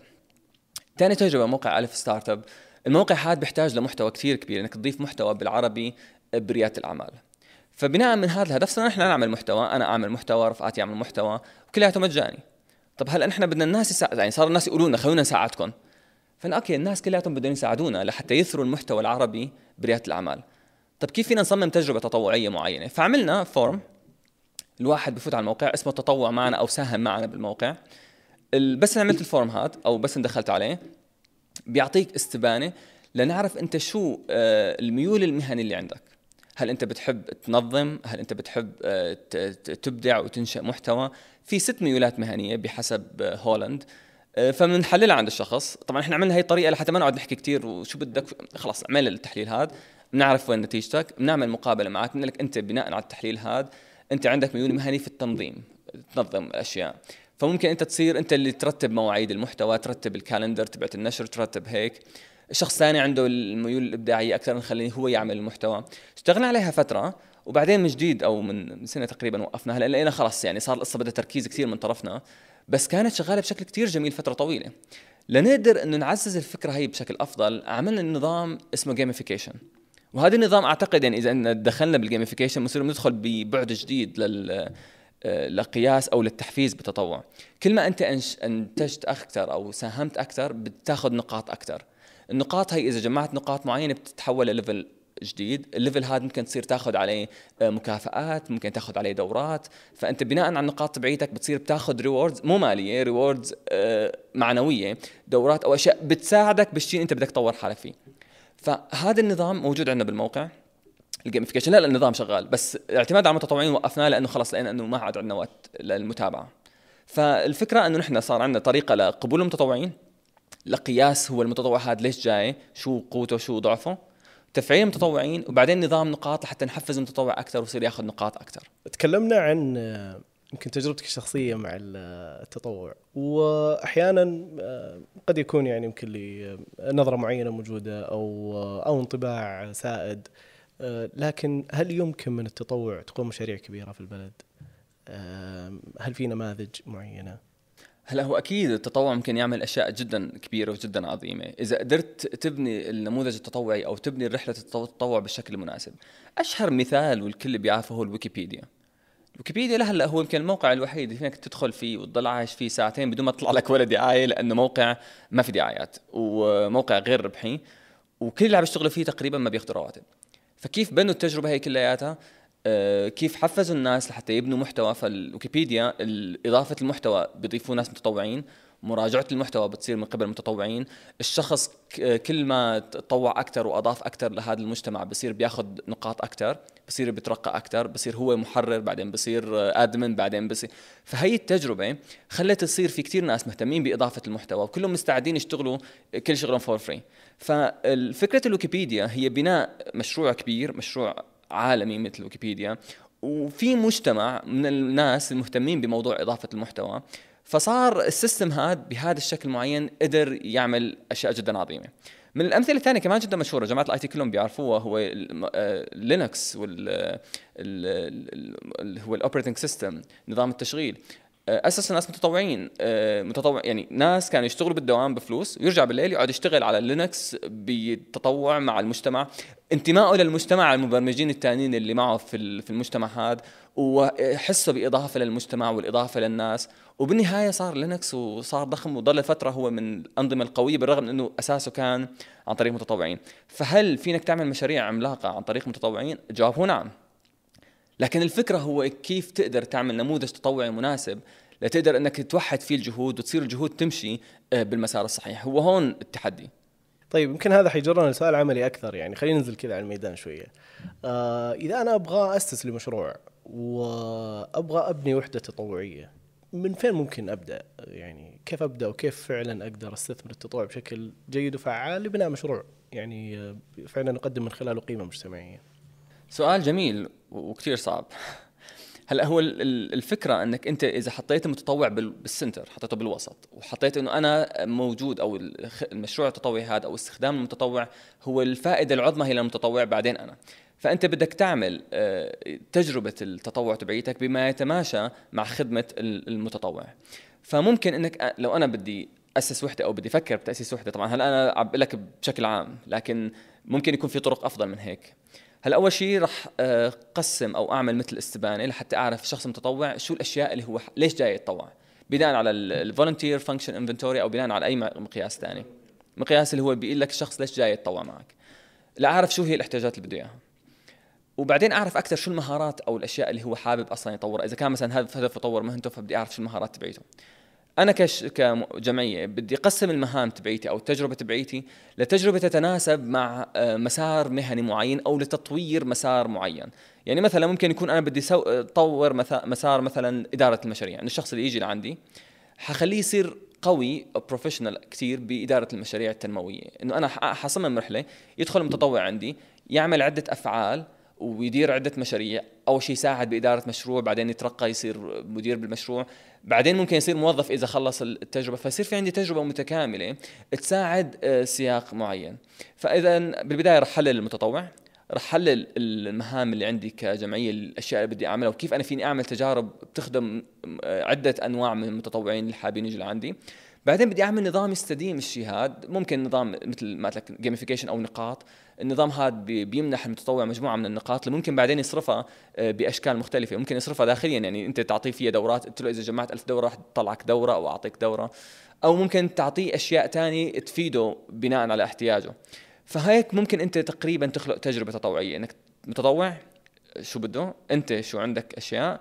ثاني تجربة موقع ألف ستارت أب. الموقع هذا بيحتاج لمحتوى كثير كبير إنك تضيف محتوى بالعربي بريادة الأعمال. فبناء من هذا الهدف صرنا نحن نعمل محتوى أنا أعمل محتوى رفقاتي يعمل محتوى وكلياته مجاني. طب هلا نحن بدنا الناس يساعد يعني صار الناس يقولوا لنا خلونا نساعدكم. فانا okay الناس كلياتهم بدهم يساعدونا لحتى يثروا المحتوى العربي بريادة الأعمال. طب كيف فينا نصمم تجربة تطوعية معينة؟ فعملنا form الواحد بفوت على الموقع اسمه تطوع معنا أو ساهم معنا بالموقع. ال- بس عملت ال form هذا أو بس دخلت عليه. بيعطيك استبانة لنعرف أنت شو آه، الميول المهني اللي عندك. هل أنت بتحب تنظم؟ هل أنت بتحب آه، تبدع وتنشئ محتوى؟ في ست ميولات مهنية بحسب آه، هولاند. آه، فبنحللها عند الشخص. طبعا إحنا عملنا هي الطريقة لحتى ما نقعد نحكي كثير وشو بدك. خلاص اعمل التحليل هذا. بنعرف وين نتيجتك. بنعمل مقابلة معك. بنقول لك أنت بناء على التحليل هذا أنت عندك ميول مهني في التنظيم تنظم الاشياء فممكن أنت تصير أنت اللي ترتب مواعيد المحتوى ترتب ال calendar تبعت النشر ترتب هيك. شخص ثاني عنده الميول الإبداعية أكثر نخليه هو يعمل المحتوى. اشتغلنا عليها فترة وبعدين من جديد أو من سنة تقريبا وقفناها لأن لقينا خلاص يعني صار القصة بدها تركيز كثير من طرفنا بس كانت شغالة بشكل كثير جميل فترة طويلة. لنقدر إنه نعزز الفكرة هي بشكل أفضل عملنا نظام اسمه gamification وهذا النظام أعتقد يعني إذا دخلنا بال gamification بنصير ندخل ببعد جديد لل آه، لقياس أو للتحفيز بالتطوع كل ما أنت أنتجت أكثر أو ساهمت أكثر بتاخذ نقاط أكثر. النقاط هي إذا جمعت نقاط معينة بتتحول ل level جديد ال level هذا ممكن تصير تاخذ عليه آه، مكافآت ممكن تاخذ عليه دورات. فأنت بناء على النقاط تبعيتك بتصير بتاخذ rewards مو مالية rewards معنوية دورات أو أشياء بتساعدك بالشيء أنت بدك تطور حالك فيه. فهذا النظام موجود عندنا بالموقع. الجيمفيكيشن لا النظام شغال بس الاعتماد على المتطوعين وقفناه لأنه خلص لقينا أنه ما عاد عندنا وقت للمتابعة. فالفكرة أنه نحن صار عندنا طريقة لقبول المتطوعين. لقياس هو المتطوع هذا ليش جاي شو قوته شو ضعفه تفعيل المتطوعين وبعدين نظام نقاط لحتى نحفز المتطوع أكثر ويصير ياخذ نقاط أكثر تكلمنا عن آه، يمكن تجربتك الشخصية مع آه، التطوع وأحيانا آه، قد يكون يعني يمكن لي نظرة معينة موجودة أو أو انطباع سائد لكن هل يمكن من التطوع تقوم مشاريع كبيرة في البلد؟ هل في نماذج معينة؟ هلا هو أكيد التطوع ممكن يعمل أشياء جدا كبيرة وجدا عظيمة. إذا قدرت تبني النموذج التطوعي أو تبني رحلة التطوع بالشكل المناسب أشهر مثال والكل بيعرفه هو الويكيبيديا. ويكيبيديا لهلا هو يمكن الموقع الوحيد اللي فينك تدخل فيه وتضل عايش فيه ساعتين بدون ما تطلع لك ولا دعاية لأنه موقع ما في دعايات وموقع غير ربحي وكل اللي عم يشتغلوا فيه تقريبا ما بياخذوا رواتب. فكيف بنوا التجربة هي كلياتها؟ كيف حفزوا الناس لحتى يبنوا محتوى فالويكيبيديا ال- إضافة المحتوى بيضيفوا ناس متطوعين مراجعة المحتوى بتصير من قبل المتطوعين الشخص كل ما تطوع أكثر وأضاف أكثر لهذا المجتمع بصير بياخذ نقاط أكثر بصير بيترقى أكثر بصير هو محرر بعدين بصير آدمن بعدين بصير. فهي التجربة خلت تصير في كثير ناس مهتمين بإضافة المحتوى وكلهم مستعدين يشتغلوا كل شغلهم for free ففكره الويكيبيديا هي بناء مشروع كبير مشروع عالمي مثل ويكيبيديا وفي مجتمع من الناس المهتمين بموضوع إضافة المحتوى فصار ال system هذا بهذا الشكل معين قدر يعمل أشياء جدا عظيمة. من الأمثلة الثانية كمان جدا مشهورة جماعة ال IT كلهم بيعرفوها هو لينكس وال ال- ال- ال- هو ال operating system نظام التشغيل. اسسوا ناس متطوعين آه، متطوع يعني ناس كانوا يشتغلوا بالدوام بفلوس ويرجع بالليل يقعد يشتغل على لينكس بتطوع مع المجتمع انتمائه للمجتمع المبرمجين الثانيين اللي معه في في المجتمع هذا وحسه بإضافة للمجتمع والإضافة للناس. وبالنهاية صار لينكس وصار ضخم وضل فترة هو من الأنظمة القوية بالرغم من إنه أساسه كان عن طريق متطوعين. فهل فينك تعمل مشاريع عملاقة عن طريق متطوعين؟ هو نعم. لكن الفكرة هو كيف تقدر تعمل نموذج تطوعي مناسب لتقدر إنك توحد فيه الجهود وتصير الجهود تمشي آه، بالمسار الصحيح هو هون التحدي طيب يمكن هذا حيجرنا لسؤال عملي أكثر يعني خلينا ننزل كذا على الميدان شوية. آه إذا أنا أبغى أسس لمشروع وأبغى أبني وحدة تطوعية من فين ممكن أبدأ؟ يعني كيف أبدأ وكيف فعلا أقدر أستثمر التطوع بشكل جيد وفعال لبناء مشروع يعني آه، فعلا أقدم من خلاله قيمة مجتمعية. سؤال جميل وكثير صعب. هلا هو ال- ال- الفكرة إنك أنت إذا حطيت المتطوع بال- بالسنتر حطيته بالوسط وحطيت إنه أنا موجود أو المشروع التطوعي هذا أو استخدام المتطوع هو الفائدة العظمى هي للمتطوع بعدين أنا. فأنت بدك تعمل آه، تجربة التطوع تبعيتك بما يتماشى مع خدمة ال- المتطوع. فممكن إنك لو أنا بدي أسس وحدة أو بدي أفكر بتأسيس وحدة طبعا هلا أنا عم لك بشكل عام لكن ممكن يكون في طرق أفضل من هيك. هلا اول شيء رح آه، قسم أو أعمل مثل استبانه لحتى أعرف الشخص المتطوع شو الأشياء اللي هو ليش جاي يتطوع؟ بناء على ال Volunteer Functions Inventory أو بناء على أي مقياس ثاني مقياس اللي هو بيقول لك الشخص ليش جاي يتطوع معك. لأعرف شو هي الإحتياجات اللي بده إياها. وبعدين أعرف أكثر شو المهارات أو الأشياء اللي هو حابب أصلا يطورها. إذا كان مثلا هدف هدف يطور مهنته فبدي أعرف شو المهارات تبعيته. أنا كش كجمعية بدي أقسم المهام تبعيتي أو التجربة تبعيتي لتجربة تتناسب مع آه، مسار مهني معين أو لتطوير مسار معين يعني مثلا ممكن يكون أنا بدي. أطور مسار مثلا إدارة المشاريع انه الشخص اللي يجي لعندي حخليه يصير قوي بروفيشنال كثير بإدارة المشاريع التنموية إنه أنا حصمم رحلة يدخل متطوع عندي يعمل عدة أفعال ويدير عدة مشاريع. أول شيء يساعد بإدارة مشروع بعدين يترقى يصير مدير بالمشروع. بعدين ممكن يصير موظف إذا خلص التجربة. فيصير في عندي تجربة متكاملة تساعد آه، سياق معين. فإذا بالبداية رح حلل المتطوع رح حلل المهام اللي عندي كجمعية الأشياء اللي بدي أعملها وكيف أنا فيني أعمل تجارب بتخدم آه، عدة أنواع من المتطوعين اللي حابين يجوا لعندي. بعدين بدي أعمل نظام يستديم الشيء هذا ممكن نظام مثل ما قلت gamification أو نقاط. النظام هذا بي- بيمنح المتطوع مجموعة من النقاط اللي ممكن بعدين يصرفها آه، بأشكال مختلفة. ممكن يصرفها داخليا. يعني أنت تعطيه فيها دورات قلت له إذا جمعت ألف دورة رح طلعك دورة أو أعطيك دورة. أو ممكن تعطيه أشياء تانية تفيده بناء على احتياجه. فهيك ممكن أنت تقريبا تخلق تجربة تطوعية. إنك متطوع شو بده؟ أنت شو عندك أشياء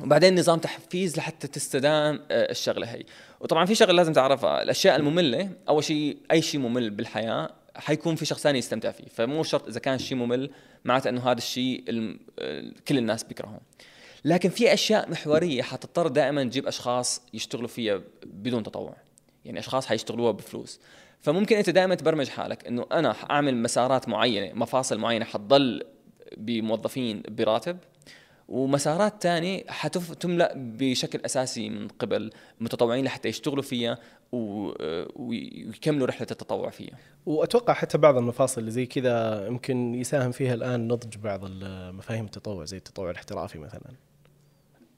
وبعدين نظام تحفيز لحتى تستدام آه، الشغلة هي. وطبعا في شغلة لازم تعرفها. الأشياء المملة أول شيء أي شيء ممل بالحياة حيكون في شخص ثاني يستمتع فيه. فمو شرط إذا كان الشيء ممل معناته إنه هذا الشيء آه، كل الناس بيكرهوه لكن في أشياء محورية حتضطر دائما تجيب أشخاص يشتغلوا فيها بدون تطوع. يعني أشخاص حيشتغلوها بفلوس. فممكن أنت دائما تبرمج حالك إنه أنا حأعمل مسارات معينة مفاصل معينة حتضل بموظفين براتب. ومسارات تانية حتملأ بشكل أساسي من قبل المتطوعين لحتى يشتغلوا فيها و- ويكملوا رحلة التطوع فيها. وأتوقع حتى بعض المفاصل اللي زي كذا يمكن يساهم فيها الآن نضج بعض المفاهيم التطوع زي التطوع الاحترافي مثلا.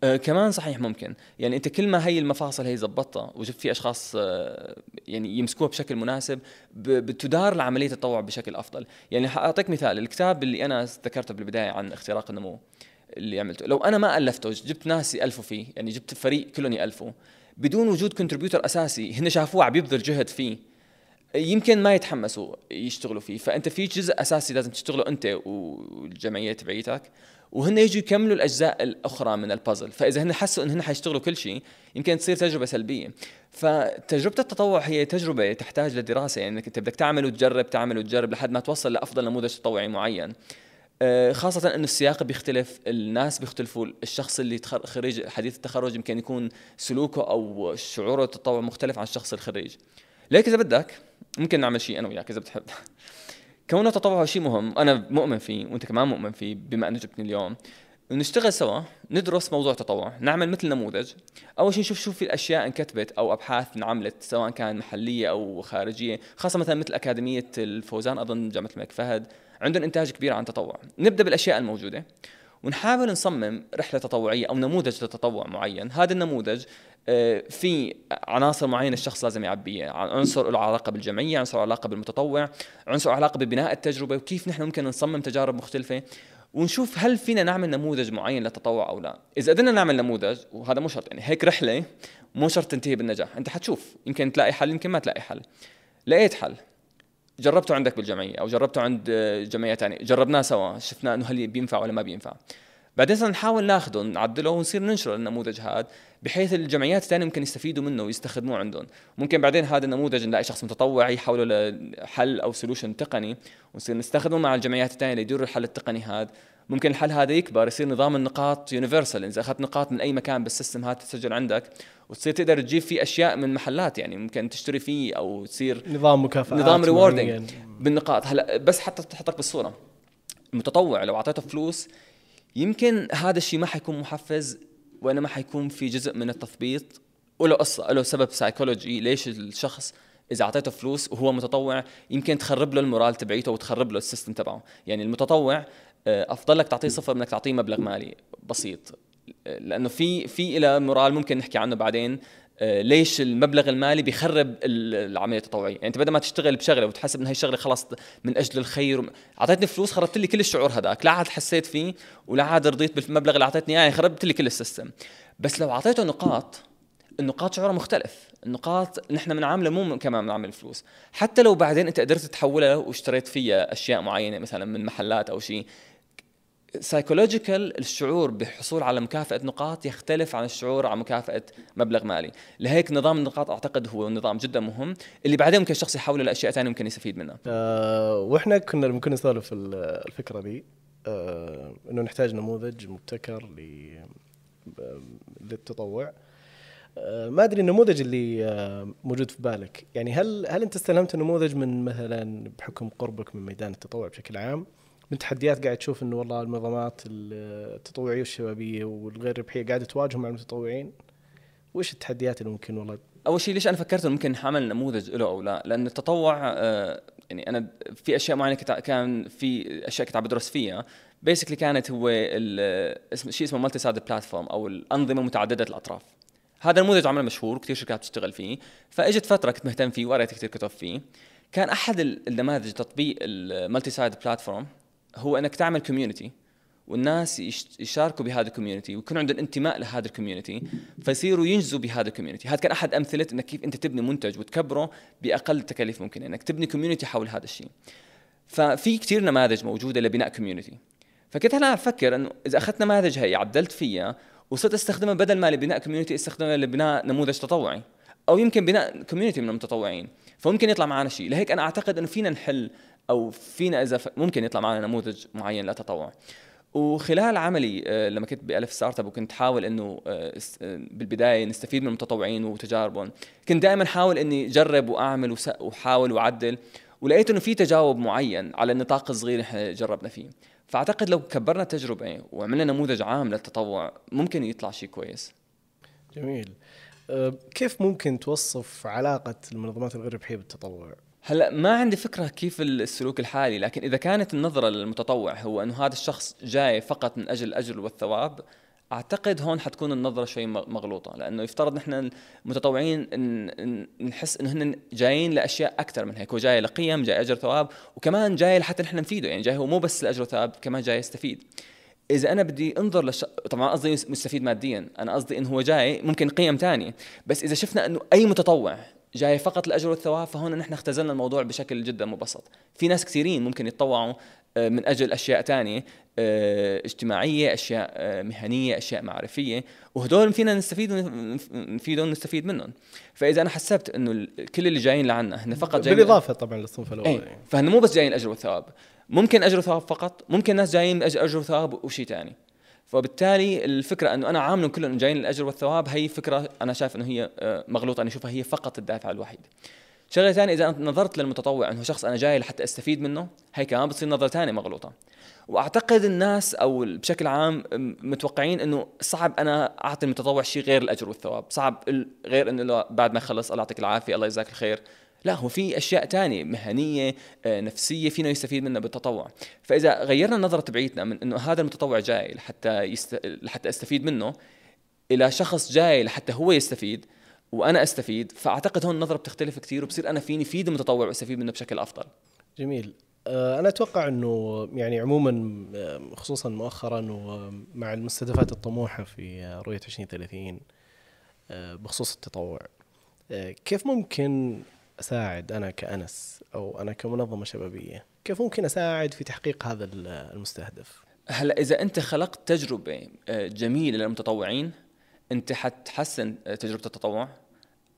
آه، كمان صحيح ممكن. يعني أنت كل ما هي المفاصل هي زبطتها وجبت في أشخاص آه، يعني يمسكوها بشكل مناسب بتدار لعمليه التطوع بشكل أفضل. يعني حأعطيك مثال الكتاب اللي أنا ذكرته بالبداية عن اختراق النمو. اللي عملته. لو أنا ما ألفته جبت ناس يالفوا فيه يعني جبت فريق كلهم يالفوا بدون وجود كونتريبيوتر أساسي هن شافوه عم يبذل جهد فيه يمكن ما يتحمسوا يشتغلوا فيه. فأنت في جزء أساسي لازم تشتغله أنت والجمعية تبعيتك وهن يجوا يكملوا الأجزاء الأخرى من البازل فإذا هن حسوا إن هن حيشتغلوا كل شيء يمكن تصير تجربة سلبية. فتجربة التطوع هي تجربة تحتاج لدراسة يعني إنك أنت بدك تعمل وتجرب تعمل وتجرب لحد ما توصل لأفضل نموذج تطوعي معين. خاصة انه السياق بيختلف، الناس بيختلفوا، الشخص اللي خريج حديث التخرج يمكن يكون سلوكه أو شعوره بالتطوع مختلف عن الشخص الخريج. ليك إذا بدك ممكن نعمل شيء أنا وياك إذا بتحب. كونه التطوع شيء مهم، أنا مؤمن فيه وأنت كمان مؤمن فيه بما أنه جبتني اليوم. نشتغل سوا ندرس موضوع التطوع نعمل مثل نموذج أول شيء نشوف شو في الأشياء انكتبت أو أبحاث انعملت سواء كان محلية أو خارجية خاصة مثلا مثل أكاديمية الفوزان أظن جامعة الملك فهد عندهم إنتاج كبير عن التطوع نبدأ بالأشياء الموجودة. ونحاول نصمم رحلة تطوعية أو نموذج لتطوع معين. هذا النموذج آه، في عناصر معينة الشخص لازم يعبيها عنصر له علاقة بالجمعية عنصر علاقة بالمتطوع عنصر علاقة ببناء التجربة وكيف نحن ممكن نصمم تجارب مختلفة. ونشوف هل فينا نعمل نموذج معين للتطوع أو لا. إذا قدرنا نعمل نموذج وهذا مو شرط يعني هيك رحلة مو شرط تنتهي بالنجاح. أنت حتشوف يمكن تلاقي حل يمكن ما تلاقي حل. لقيت حل. جربته عندك بالجمعية أو جربته عند آه، جمعية ثانية جربناه سوا شفنا إنه هل بينفع ولا ما بينفع. بعدين صرنا نحاول ناخذه نعدله ونصير ننشر النموذج هذا بحيث الجمعيات الثانية ممكن يستفيدوا منه ويستخدموه عندهم. ممكن بعدين هذا النموذج نلاقي شخص متطوع يحوله لحل أو solution تقني ونصير نستخدمه مع الجمعيات الثانية ليديروا الحل التقني هذا. ممكن الحل هذا يكبر يصير نظام النقاط universal إذا أخذت نقاط من أي مكان بال system هذا تسجل عندك وتصير تقدر تجيب فيه أشياء من محلات يعني ممكن تشتري فيه أو تصير نظام مكافآت نظام rewarding معين. بالنقاط. هلا بس حتى تحطك بالصورة. المتطوع لو أعطيته فلوس يمكن هذا الشيء ما حيكون محفز وانما حيكون في جزء من التثبيط وله قصة له سبب psychological ليش الشخص إذا أعطيته فلوس وهو متطوع يمكن تخرب له ال moral تبعيته وتخرب له ال system تبعه. يعني المتطوع أفضل لك تعطيه صفر من إنك تعطيه مبلغ مالي بسيط. آه، لأنه في في إلى moral ممكن نحكي عنه بعدين آه، ليش المبلغ المالي بيخرب العملية التطوعية. يعني أنت بدل ما تشتغل بشغلة وتحسب إن هي الشغلة خلاص من أجل الخير أعطيتني فلوس خربت لي كل الشعور هذاك. لا عاد حسيت فيه ولا عاد رضيت بالمبلغ اللي أعطيتني إياه يعني خربت لي كل ال system. بس لو أعطيته نقاط النقاط شعورها مختلف. النقاط نحن بنعاملها مو كمان بنعمل فلوس حتى لو بعدين أنت قدرت تحولها واشتريت فيها أشياء معينة مثلا من محلات أو شيء psychological الشعور بالحصول على مكافأة نقاط يختلف عن الشعور على مكافأة مبلغ مالي. لهيك نظام النقاط أعتقد هو نظام جدا مهم. اللي بعدين ممكن الشخص يحوله لأشياء ثانية ممكن يستفيد منها. آه وإحنا كنا ممكن نسولف الفكرة دي. آه إنه نحتاج نموذج مبتكر للتطوع. آه ما أدري النموذج اللي آه موجود في بالك. يعني هل هل أنت استلهمت النموذج من مثلا بحكم قربك من ميدان التطوع بشكل عام؟ من تحديات قاعد تشوف إنه والله المنظمات التطوعية والشبابية والغير ربحية قاعدة تواجههم مع المتطوعين؟ وإيش التحديات اللي ممكن والله؟ أول شيء ليش أنا فكرت ممكن نعمل نموذج له أو لا؟ لأن التطوع آه، يعني أنا في أشياء معينة كان في أشياء كنت عم بدرس فيها. basically كانت هو اسم شيء اسمه multi-sided platform أو الأنظمة متعدده الأطراف. هذا النموذج عمل مشهور كثير شركات بتشتغل فيه. فإجت فترة كنت مهتم فيه وقريت كثير كتب فيه. كان أحد النماذج تطبيق ال multi-sided platform هو إنك تعمل community والناس يشاركوا بهذا ال community ويكون عندهم انتماء لهذا ال community فيصيروا ينجزوا بهذا ال community هذا كان أحد أمثلة إنك كيف أنت تبني منتج وتكبره بأقل تكاليف ممكنه إنك تبني community حول هذا الشيء. ففي كثير نماذج موجودة لبناء community فكنت أنا أفكر إنه إذا أخذت نماذج هي عدلت فيها وصرت أستخدمها بدل ما لبناء community أستخدمها لبناء نموذج تطوعي أو يمكن بناء community من المتطوعين. فممكن يطلع معنا شيء. لهيك أنا أعتقد إنه فينا نحل أو فينا إذا ممكن يطلع معنا نموذج معين للتطوع وخلال عملي آه، لما كنت بألف ستارت أب وكنت حاول إنه آه، آه، بالبداية نستفيد من المتطوعين وتجاربهم كنت دائما حاول إني أجرب وأعمل وحاول وأعدل ولقيت إنه في تجاوب معين على النطاق الصغير اللي جربنا فيه. فأعتقد لو كبرنا التجربة وعملنا نموذج عام للتطوع ممكن يطلع شيء كويس. جميل. كيف ممكن توصف علاقة المنظمات الغير ربحيه بالتطوع؟ هلا ما عندي فكرة كيف السلوك الحالي لكن إذا كانت النظرة للمتطوع هو إنه هذا الشخص جاي فقط من أجل الاجر والثواب أعتقد هون حتكون النظرة شوي مغلوطة لأنه يفترض نحن المتطوعين نحس إنه هن جايين لأشياء أكثر من هيك هو جاي لقيم جاي اجر ثواب وكمان جاي لحتى نحن نفيده يعني جاي هو مو بس لاجر ثواب كمان جاي يستفيد. إذا أنا بدي أنظر لش... طبعا قصدي مستفيد ماديا أنا قصدي إنه هو جاي ممكن قيم ثانية بس إذا شفنا إنه أي متطوع جاي فقط الاجر والثواب فهون نحن اختزلنا الموضوع بشكل جدا مبسط. في ناس كثيرين ممكن يتطوعوا آه، من أجل أشياء ثانية آه، اجتماعية أشياء آه، مهنية أشياء معرفية. وهدول فينا نستفيد نفيدهم نستفيد منهم. فإذا أنا حسبت إنه كل اللي جايين لعنا هن فقط جايين بالإضافة طبعا للصنف الأول إيه يعني. فهن مو بس جايين الاجر والثواب ممكن اجر وثواب فقط ممكن ناس جايين اجر وثواب وشيء ثاني فبالتالي الفكرة إنه أنا عاملهم كلهم جايين الاجر والثواب هي فكرة أنا شايف إنه هي آه، مغلوطة. أنا أشوفها هي فقط الدافع الوحيد. شغلة ثانية إذا نظرت للمتطوع إنه شخص أنا جاي لحتى أستفيد منه هي كمان بتصير نظرة ثانية مغلوطة. وأعتقد الناس أو بشكل عام متوقعين إنه صعب أنا أعطي المتطوع شيء غير الأجر والثواب. صعب غير إنه بعد ما يخلص الله يعطيك العافية الله يجزاك الخير. لا هو في أشياء تانية مهنية آه، نفسية فينا يستفيد منها بالتطوع. فإذا غيرنا النظره تبعيتنا من إنه هذا المتطوع جاي لحتى يست... لحتى أستفيد منه إلى شخص جاي لحتى هو يستفيد وأنا أستفيد فأعتقد هون النظرة بتختلف كثير وبصير أنا فيني فيد المتطوع وأستفيد منه بشكل أفضل. جميل. آه، أنا أتوقع إنه يعني عموما آه، خصوصا مؤخرا ومع المستهدفات الطموحة في رؤية 2030 بخصوص التطوع كيف ممكن أساعد أنا كأنس أو أنا كمنظمة شبابية كيف ممكن أساعد في تحقيق هذا المستهدف؟ هلا إذا أنت خلقت تجربة آه، جميلة للمتطوعين أنت حتحسن آه، تجربة التطوع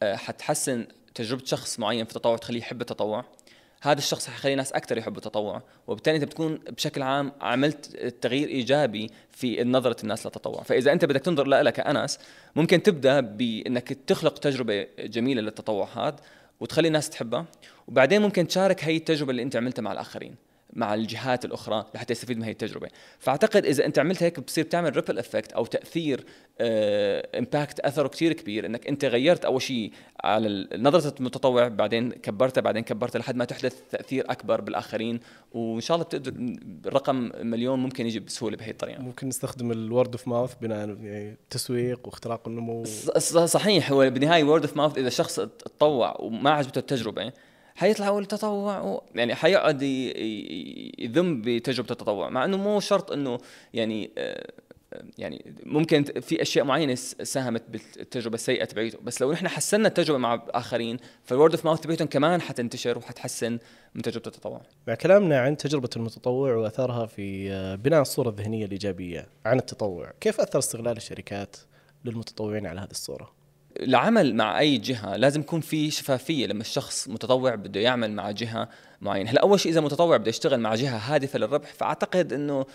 آه، حتحسن تجربة شخص معين في التطوع تخليه يحب التطوع. هذا الشخص حيخلي ناس أكثر يحبوا التطوع وبالتالي أنت بتكون بشكل عام عملت تغيير إيجابي في نظرة الناس للتطوع. فإذا أنت بدك تنظر لها كانس ممكن تبدأ بأنك تخلق تجربة جميلة للتطوع هذا وتخلي الناس تحبها. وبعدين ممكن تشارك هي التجربة اللي أنت عملتها مع الآخرين. مع الجهات الأخرى لحتى يستفيد من هي التجربة. فأعتقد إذا أنت عملت هيك بتصير تعمل ripple effect أو تأثير impact آه أثره كثير كبير إنك أنت غيرت أول شيء على نظرة المتطوع بعدين كبرتها بعدين كبرتها لحد ما تحدث تأثير أكبر بالآخرين. وإن شاء الله بتقدر رقم مليون ممكن يجي بسهولة بهي الطريقة. ممكن نستخدم ال word of mouth بناء يعني تسويق واختراق النمو. صحيح هو بالنهاية word of mouth إذا شخص تطوع وما عجبته التجربة حيطلع هو التطوع و... يعني حيقعد يذم بتجربة التطوع مع إنه مو شرط إنه يعني آه، يعني ممكن في أشياء معينة ساهمت بالتجربة السيئه تبعيته بس لو نحن حسنا التجربة مع آخرين فال word of mouth تبعيتهم كمان حتنتشر وحتحسن من تجربة التطوع. مع كلامنا عن تجربة المتطوع وأثرها في آه، بناء الصورة الذهنية الإيجابية عن التطوع كيف أثر استغلال الشركات للمتطوعين على هذه الصورة؟ العمل مع أي جهة لازم يكون في شفافية لما الشخص متطوع بده يعمل مع جهة معينة. هلأ أول شيء إذا متطوع بده يشتغل مع جهة هادفة للربح فأعتقد إنه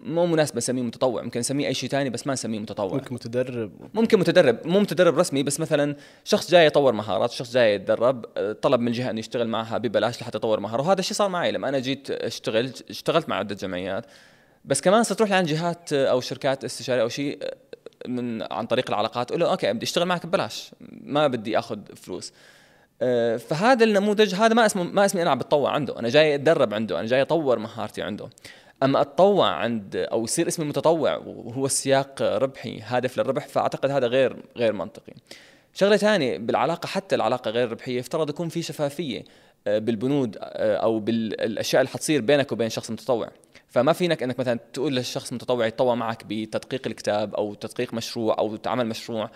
مو مناسب نسميه متطوع. ممكن نسميه أي شيء ثاني بس ما نسميه متطوع. ممكن متدرب. ممكن متدرب. مو متدرب رسمي بس مثلا شخص جاي يطور مهارات شخص جاي يتدرب طلب من الجهه إنه يشتغل معها ببلاش لحتى يطور مهاره. وهذا الشيء صار معي لما أنا جيت اشتغلت اشتغلت مع عدة جمعيات. بس كمان صرت أروح لعند جهات أو شركات استشارية أو شيء من عن طريق العلاقات أقول له أوكي بدي أشتغل معك ببلاش ما بدي أخذ فلوس. أه، فهذا النموذج هذا ما اسمه ما اسمي أنا عم بتطوع عنده أنا جاي أتدرب عنده أنا جاي أطور مهارتي عنده. أما أتطوع عند أو يصير اسمي متطوع وهو السياق ربحي هادف للربح فأعتقد هذا غير غير منطقي. شغلة ثانية بالعلاقة حتى العلاقة غير ربحية يفترض يكون في شفافية. بالبنود أه، أو بالأشياء اللي حتصير بينك وبين شخص متطوع. فما فينك إنك مثلا تقول للشخص متطوع يتطوع معك بتدقيق الكتاب أو تدقيق مشروع أو عمل مشروع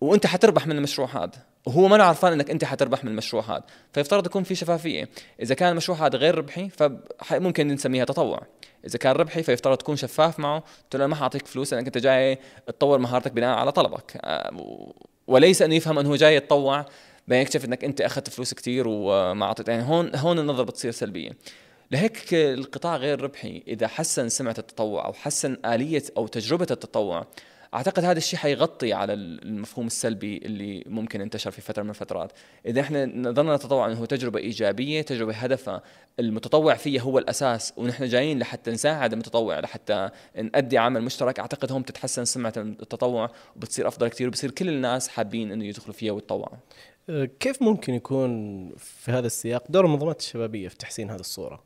وأنت حتربح من المشروع هذا. وهو ما عرفان إنك أنت حتربح من المشروع هذا. فيفترض يكون في شفافية. إذا كان المشروع هذا غير ربحي فممكن نسميها تطوع. إذا كان ربحي فيفترض تكون شفاف معه. تقول له ما حاعطيك فلوس لانك أنت جاي تطور مهارتك بناء على طلبك. آه، وليس انه يفهم أنه هو جاي يتطوع. بين يكتشف إنك أنت أخذت فلوس كثير وما أعطيت يعني هون هون النظرة بتصير سلبية. لهيك القطاع غير ربحي. إذا حسن سمعة التطوع أو حسن آلية أو تجربة التطوع أعتقد هذا الشيء حيغطي على المفهوم السلبي اللي ممكن انتشر في فترة من الفترات. إذا إحنا نظرنا نتطوع إنه تجربة إيجابية تجربة هدفها المتطوع فيها هو الأساس ونحن جايين لحتى نساعد المتطوع لحتى نأدي عمل مشترك أعتقد هون بتتحسن سمعة التطوع وبتصير أفضل كثير وبصير كل الناس حابين إنه يدخلوا فيها ويتطوعوا. كيف ممكن يكون في هذا السياق دور المنظمات الشبابية في تحسين هذه الصورة؟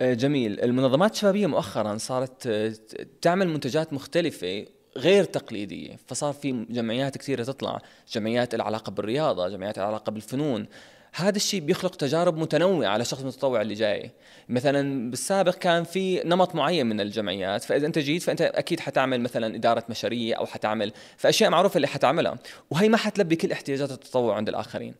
أه، جميل. المنظمات الشبابية مؤخرا صارت أه، تعمل منتجات مختلفة غير تقليدية فصار في جمعيات كثيرة تطلع جمعيات العلاقة بالرياضة جمعيات العلاقة بالفنون. هذا الشيء بيخلق تجارب متنوعة على الشخص المتطوع اللي جاي. مثلا بالسابق كان في نمط معين من الجمعيات فإذا أنت جيت فأنت أكيد حتعمل مثلا إدارة مشاريع أو حتعمل فأشياء معروفة اللي حتعملها. وهي ما حتلبي كل احتياجات التطوع عند الآخرين.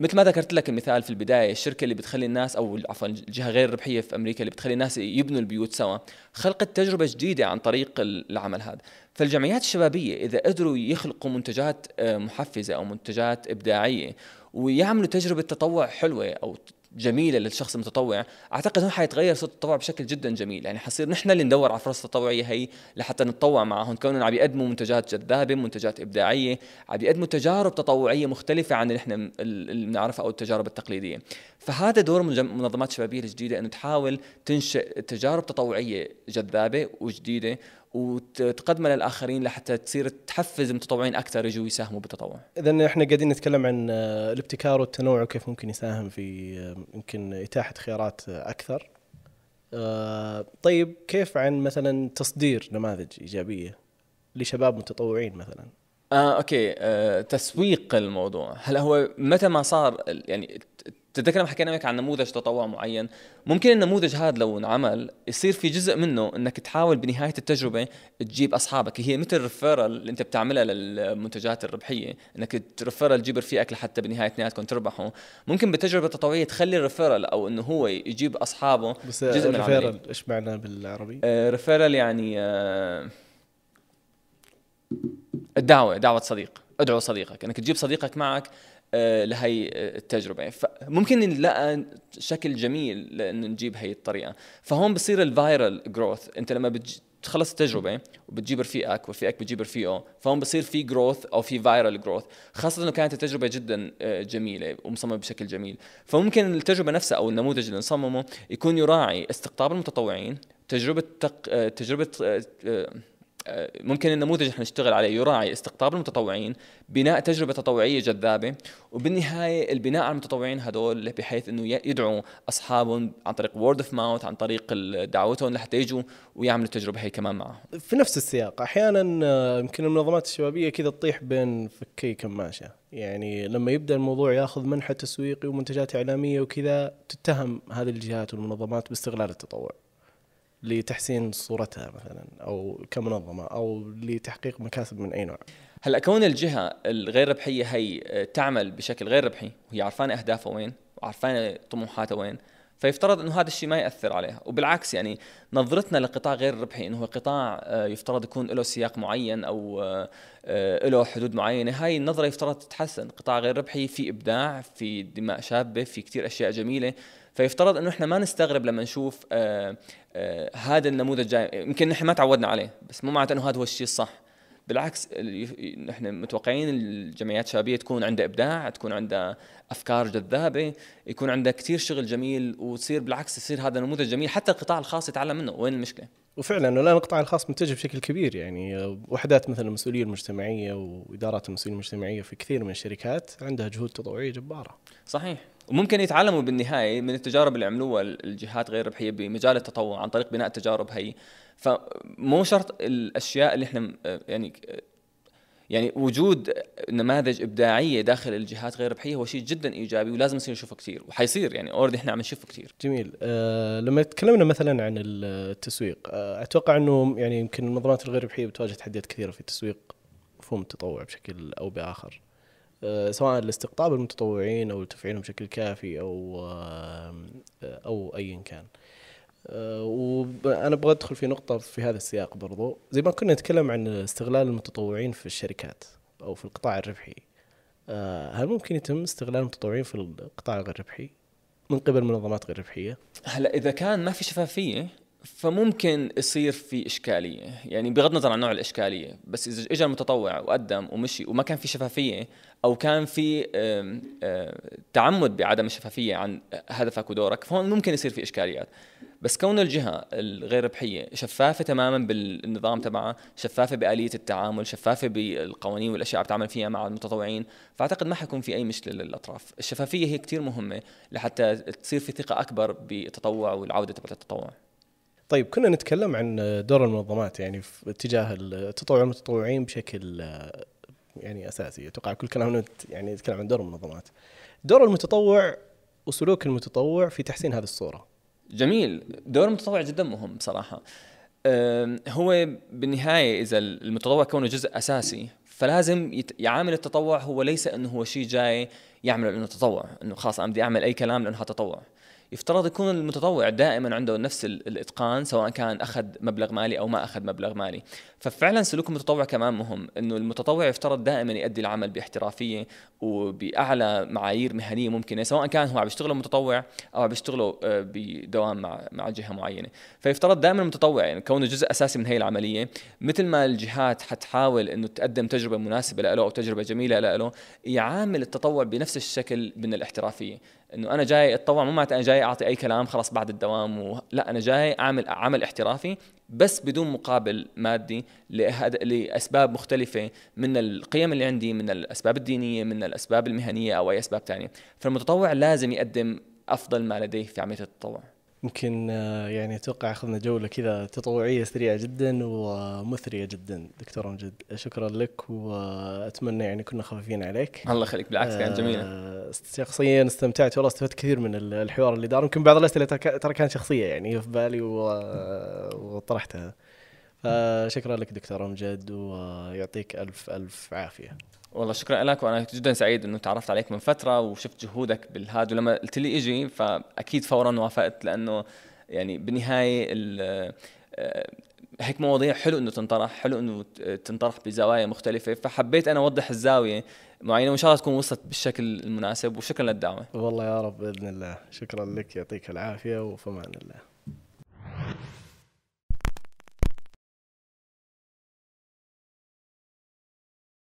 مثل ما ذكرت لك المثال في البداية الشركة اللي بتخلي الناس أو عفوا الجهة غير ربحية في أمريكا اللي بتخلي الناس يبنوا البيوت سوا خلقت تجربة جديدة عن طريق العمل هذا. فالجمعيات الشبابية إذا قدروا يخلقوا منتجات آه، محفزة أو منتجات إبداعية ويعملوا تجربة تطوع حلوة أو جميلة للشخص المتطوع أعتقد هون حيتغير صوت التطوع بشكل جدا جميل. يعني حصير نحن اللي ندور على فرص تطوعية هي لحتى نتطوع معهم. كونهم عم يقدموا منتجات جذابة منتجات إبداعية عم يقدموا تجارب تطوعية مختلفة عن اللي نحن اللي بنعرفها أو التجارب التقليدية. فهذا دور منظمات الشبابيه الجديدة إنه تحاول تنشئ تجارب تطوعية جذابة وجديدة وتقدمها للآخرين لحتى تصير تحفز المتطوعين أكثر يجوا يساهموا بالتطوع. اذا إحنا قاعدين نتكلم عن آه، الابتكار والتنوع وكيف ممكن يساهم في آه، يمكن إتاحة خيارات أكثر. آه، طيب كيف عن مثلا تصدير نماذج إيجابية لشباب متطوعين مثلا؟ آه أوكي آه تسويق الموضوع هلا هو متى ما صار يعني تتذكر لما حكينا عن نموذج تطوع معين؟ ممكن النموذج هذا لو انعمل يصير في جزء منه إنك تحاول بنهاية التجربة تجيب أصحابك. هي مثل ال referral اللي أنت بتعملها للمنتجات الربحية إنك ت refer ل تجيب رفيقك لحتى بنهاية اثنيناتكم تربحوا. ممكن بالتجربه التطوعيه تخلي ال referral أو إنه هو يجيب أصحابه بس جزء من ال referral إيش معنى بالعربي؟ آه referral يعني آه الدعوة دعوة صديق. ادعو صديقك. إنك تجيب صديقك معك لهي التجربة. فممكن نلاقي شكل جميل لأنه نجيب هي الطريقة. فهون بصير ال viral growth أنت لما بتخلص التجربة وبتجيب رفيقك ورفيقك بتجيب رفيقه فهون بصير في growth أو في viral growth خاصة إنه كانت التجربة جدا آه، جميلة ومصممة بشكل جميل. فممكن التجربة نفسها أو النموذج اللي نصممه يكون يراعي استقطاب المتطوعين تجربة تق... آه، تجربة آه، ممكن النموذج اللي نشتغل عليه يراعي استقطاب المتطوعين بناء تجربة تطوعية جذابة وبالنهاية البناء على المتطوعين هدول بحيث إنه يدعوا أصحابهم عن طريق word of mouth عن طريق دعوتهم لحتى يجوا ويعملوا التجربة هي كمان معهم. في نفس السياق أحيانا آه، يمكن المنظمات الشبابية كذا تطيح بين فكي كماشة. يعني لما يبدأ الموضوع ياخذ منحى تسويقي ومنتجات إعلامية وكذا تتهم هذه الجهات والمنظمات باستغلال التطوع. لتحسين صورتها مثلا أو كمنظمة أو لتحقيق مكاسب من أي نوع. هلا كون الجهة الغير ربحية هي آه، تعمل بشكل غير ربحي وهي عرفانه أهدافها وين وعرفانه طموحاتها وين فيفترض إنه هذا الشيء ما يأثر عليها. وبالعكس يعني نظرتنا لقطاع غير ربحي إنه هو قطاع آه، يفترض يكون له سياق معين أو آه، له حدود معينة هاي النظرة يفترض تتحسن. قطاع غير ربحي في إبداع في دماء شابة في كثير أشياء جميلة. فيفترض إنه إحنا ما نستغرب لما نشوف آآ آآ هذا النموذج جاي. يمكن نحن ما تعودنا عليه بس مو معناته إنه هذا هو الشيء الصح. بالعكس نحن متوقعين الجمعيات الشبابيه تكون عندها إبداع تكون عندها أفكار جذابة يكون عندها كثير شغل جميل وتصير بالعكس يصير هذا نموذج جميل حتى القطاع الخاص يتعلم منه. وين المشكلة؟ وفعلا الآن القطاع الخاص متجه بشكل كبير يعني وحدات مثل المسؤوليه المجتمعية وإدارات المسؤوليه المجتمعية في كثير من الشركات عندها جهود تطوعية جبارة. صحيح. وممكن يتعلموا بالنهاية من التجارب اللي عملوها الجهات غير ربحية بمجال التطوع عن طريق بناء التجارب هي. فمو شرط الأشياء اللي إحنا يعني يعني وجود نماذج إبداعية داخل الجهات غير ربحية هو شيء جدا إيجابي ولازم نصير نشوفه كثير وحيصير يعني already إحنا عم نشوفه كثير جميل. أه لما تكلمنا مثلا عن التسويق أه أتوقع إنه يعني يمكن المنظمات الغير ربحية بتواجه تحديات كثيرة في تسويق مفهوم التطوع بشكل أو بآخر. أه سواء لاستقطاب المتطوعين أو لتفعيلهم بشكل كافي أو أه أو ايا كان. أه وأنا أبغى أدخل في نقطة في هذا السياق برضو. زي ما كنا نتكلم عن استغلال المتطوعين في الشركات أو في القطاع الربحي. أه هل ممكن يتم استغلال المتطوعين في القطاع الغير ربحي من قبل منظمات غير ربحيه هلا إذا كان ما في شفافية فممكن يصير في إشكالية. يعني بغض النظر عن نوع الإشكالية بس إذا اجى المتطوع وقدم ومشي وما كان في شفافية أو كان في تعمد بعدم الشفافية عن هدفك ودورك فهون ممكن يصير في إشكاليات. بس كون الجهة الغير ربحية شفافة تماما بالنظام تبعها شفافة بآلية التعامل شفافة بالقوانين والأشياء اللي بتعمل فيها مع المتطوعين فأعتقد ما حيكون في أي مشكلة للأطراف. الشفافية هي كثير مهمة لحتى تصير في ثقة أكبر بالتطوع والعودة تبعت التطوع. طيب كنا نتكلم عن دور المنظمات يعني في اتجاه التطوع المتطوعين بشكل يعني أساسي. أتوقع كل كلامنا يعني نتكلم عن دور المنظمات. دور المتطوع وسلوك المتطوع في تحسين هذه الصورة. جميل. دور المتطوع جدا مهم بصراحة. هو بالنهاية إذا المتطوع كونه جزء أساسي فلازم يعامل التطوع هو ليس إنه هو شيء جاي يعمل إنه تطوع إنه خلاص أنا بدي أعمل أي كلام لأنه تطوع. يفترض يكون المتطوع دائما عنده نفس الإتقان سواء كان أخذ مبلغ مالي أو ما أخذ مبلغ مالي. ففعلا سلوك المتطوع كمان مهم إنه المتطوع يفترض دائما يؤدي العمل باحترافية وبأعلى معايير مهنية ممكنة سواء كان هو عم يشتغله متطوع أو عم يشتغله آه، بدوام مع مع جهة معينة. فيفترض دائما المتطوع يعني كونه جزء أساسي من هي العملية. مثل ما الجهات حتحاول إنه تقدم تجربة مناسبة له أو تجربة جميلة له يعامل التطوع بنفس الشكل من الاحترافية. إنه أنا جاي أتطوع مو معناته أنا جاي أعطي أي كلام خلاص بعد الدوام و... لا أنا جاي اعمل عمل احترافي بس بدون مقابل مادي لهد... لأسباب مختلفة من القيم اللي عندي من الأسباب الدينية من الأسباب المهنية أو أي أسباب ثانية فالمتطوع لازم يقدم أفضل ما لديه في عملية التطوع. يمكن آه، يعني أتوقع أخذنا جولة كذا تطوعية سريعة جدا ومثرية جدا. دكتور أمجد شكرا لك وأتمنى يعني كنا خفيفين عليك. الله يخليك بالعكس كانت جميلة. آه، شخصيا استمتعت والله استفدت كثير من الحوار اللي دار. يمكن بعض الأسئلة ترى كانت شخصية يعني في بالي وطرحتها. فشكرا لك دكتور أمجد ويعطيك ألف ألف عافية. والله شكرا لك وأنا جدا سعيد إنه تعرفت عليك من فترة وشفت جهودك بالهاد. ولما قلت لي إجي فأكيد فورا وافقت لأنه يعني بالنهاية آه، هيك مواضيع حلو إنه تنطرح حلو إنه تنطرح بزوايا مختلفة. فحبيت أنا أوضح الزاوية معينة وإن شاء الله تكون وصلت بالشكل المناسب. وشكرا للدعوة. والله يا رب بإذن الله. شكرا لك يعطيك العافية وفمان الله.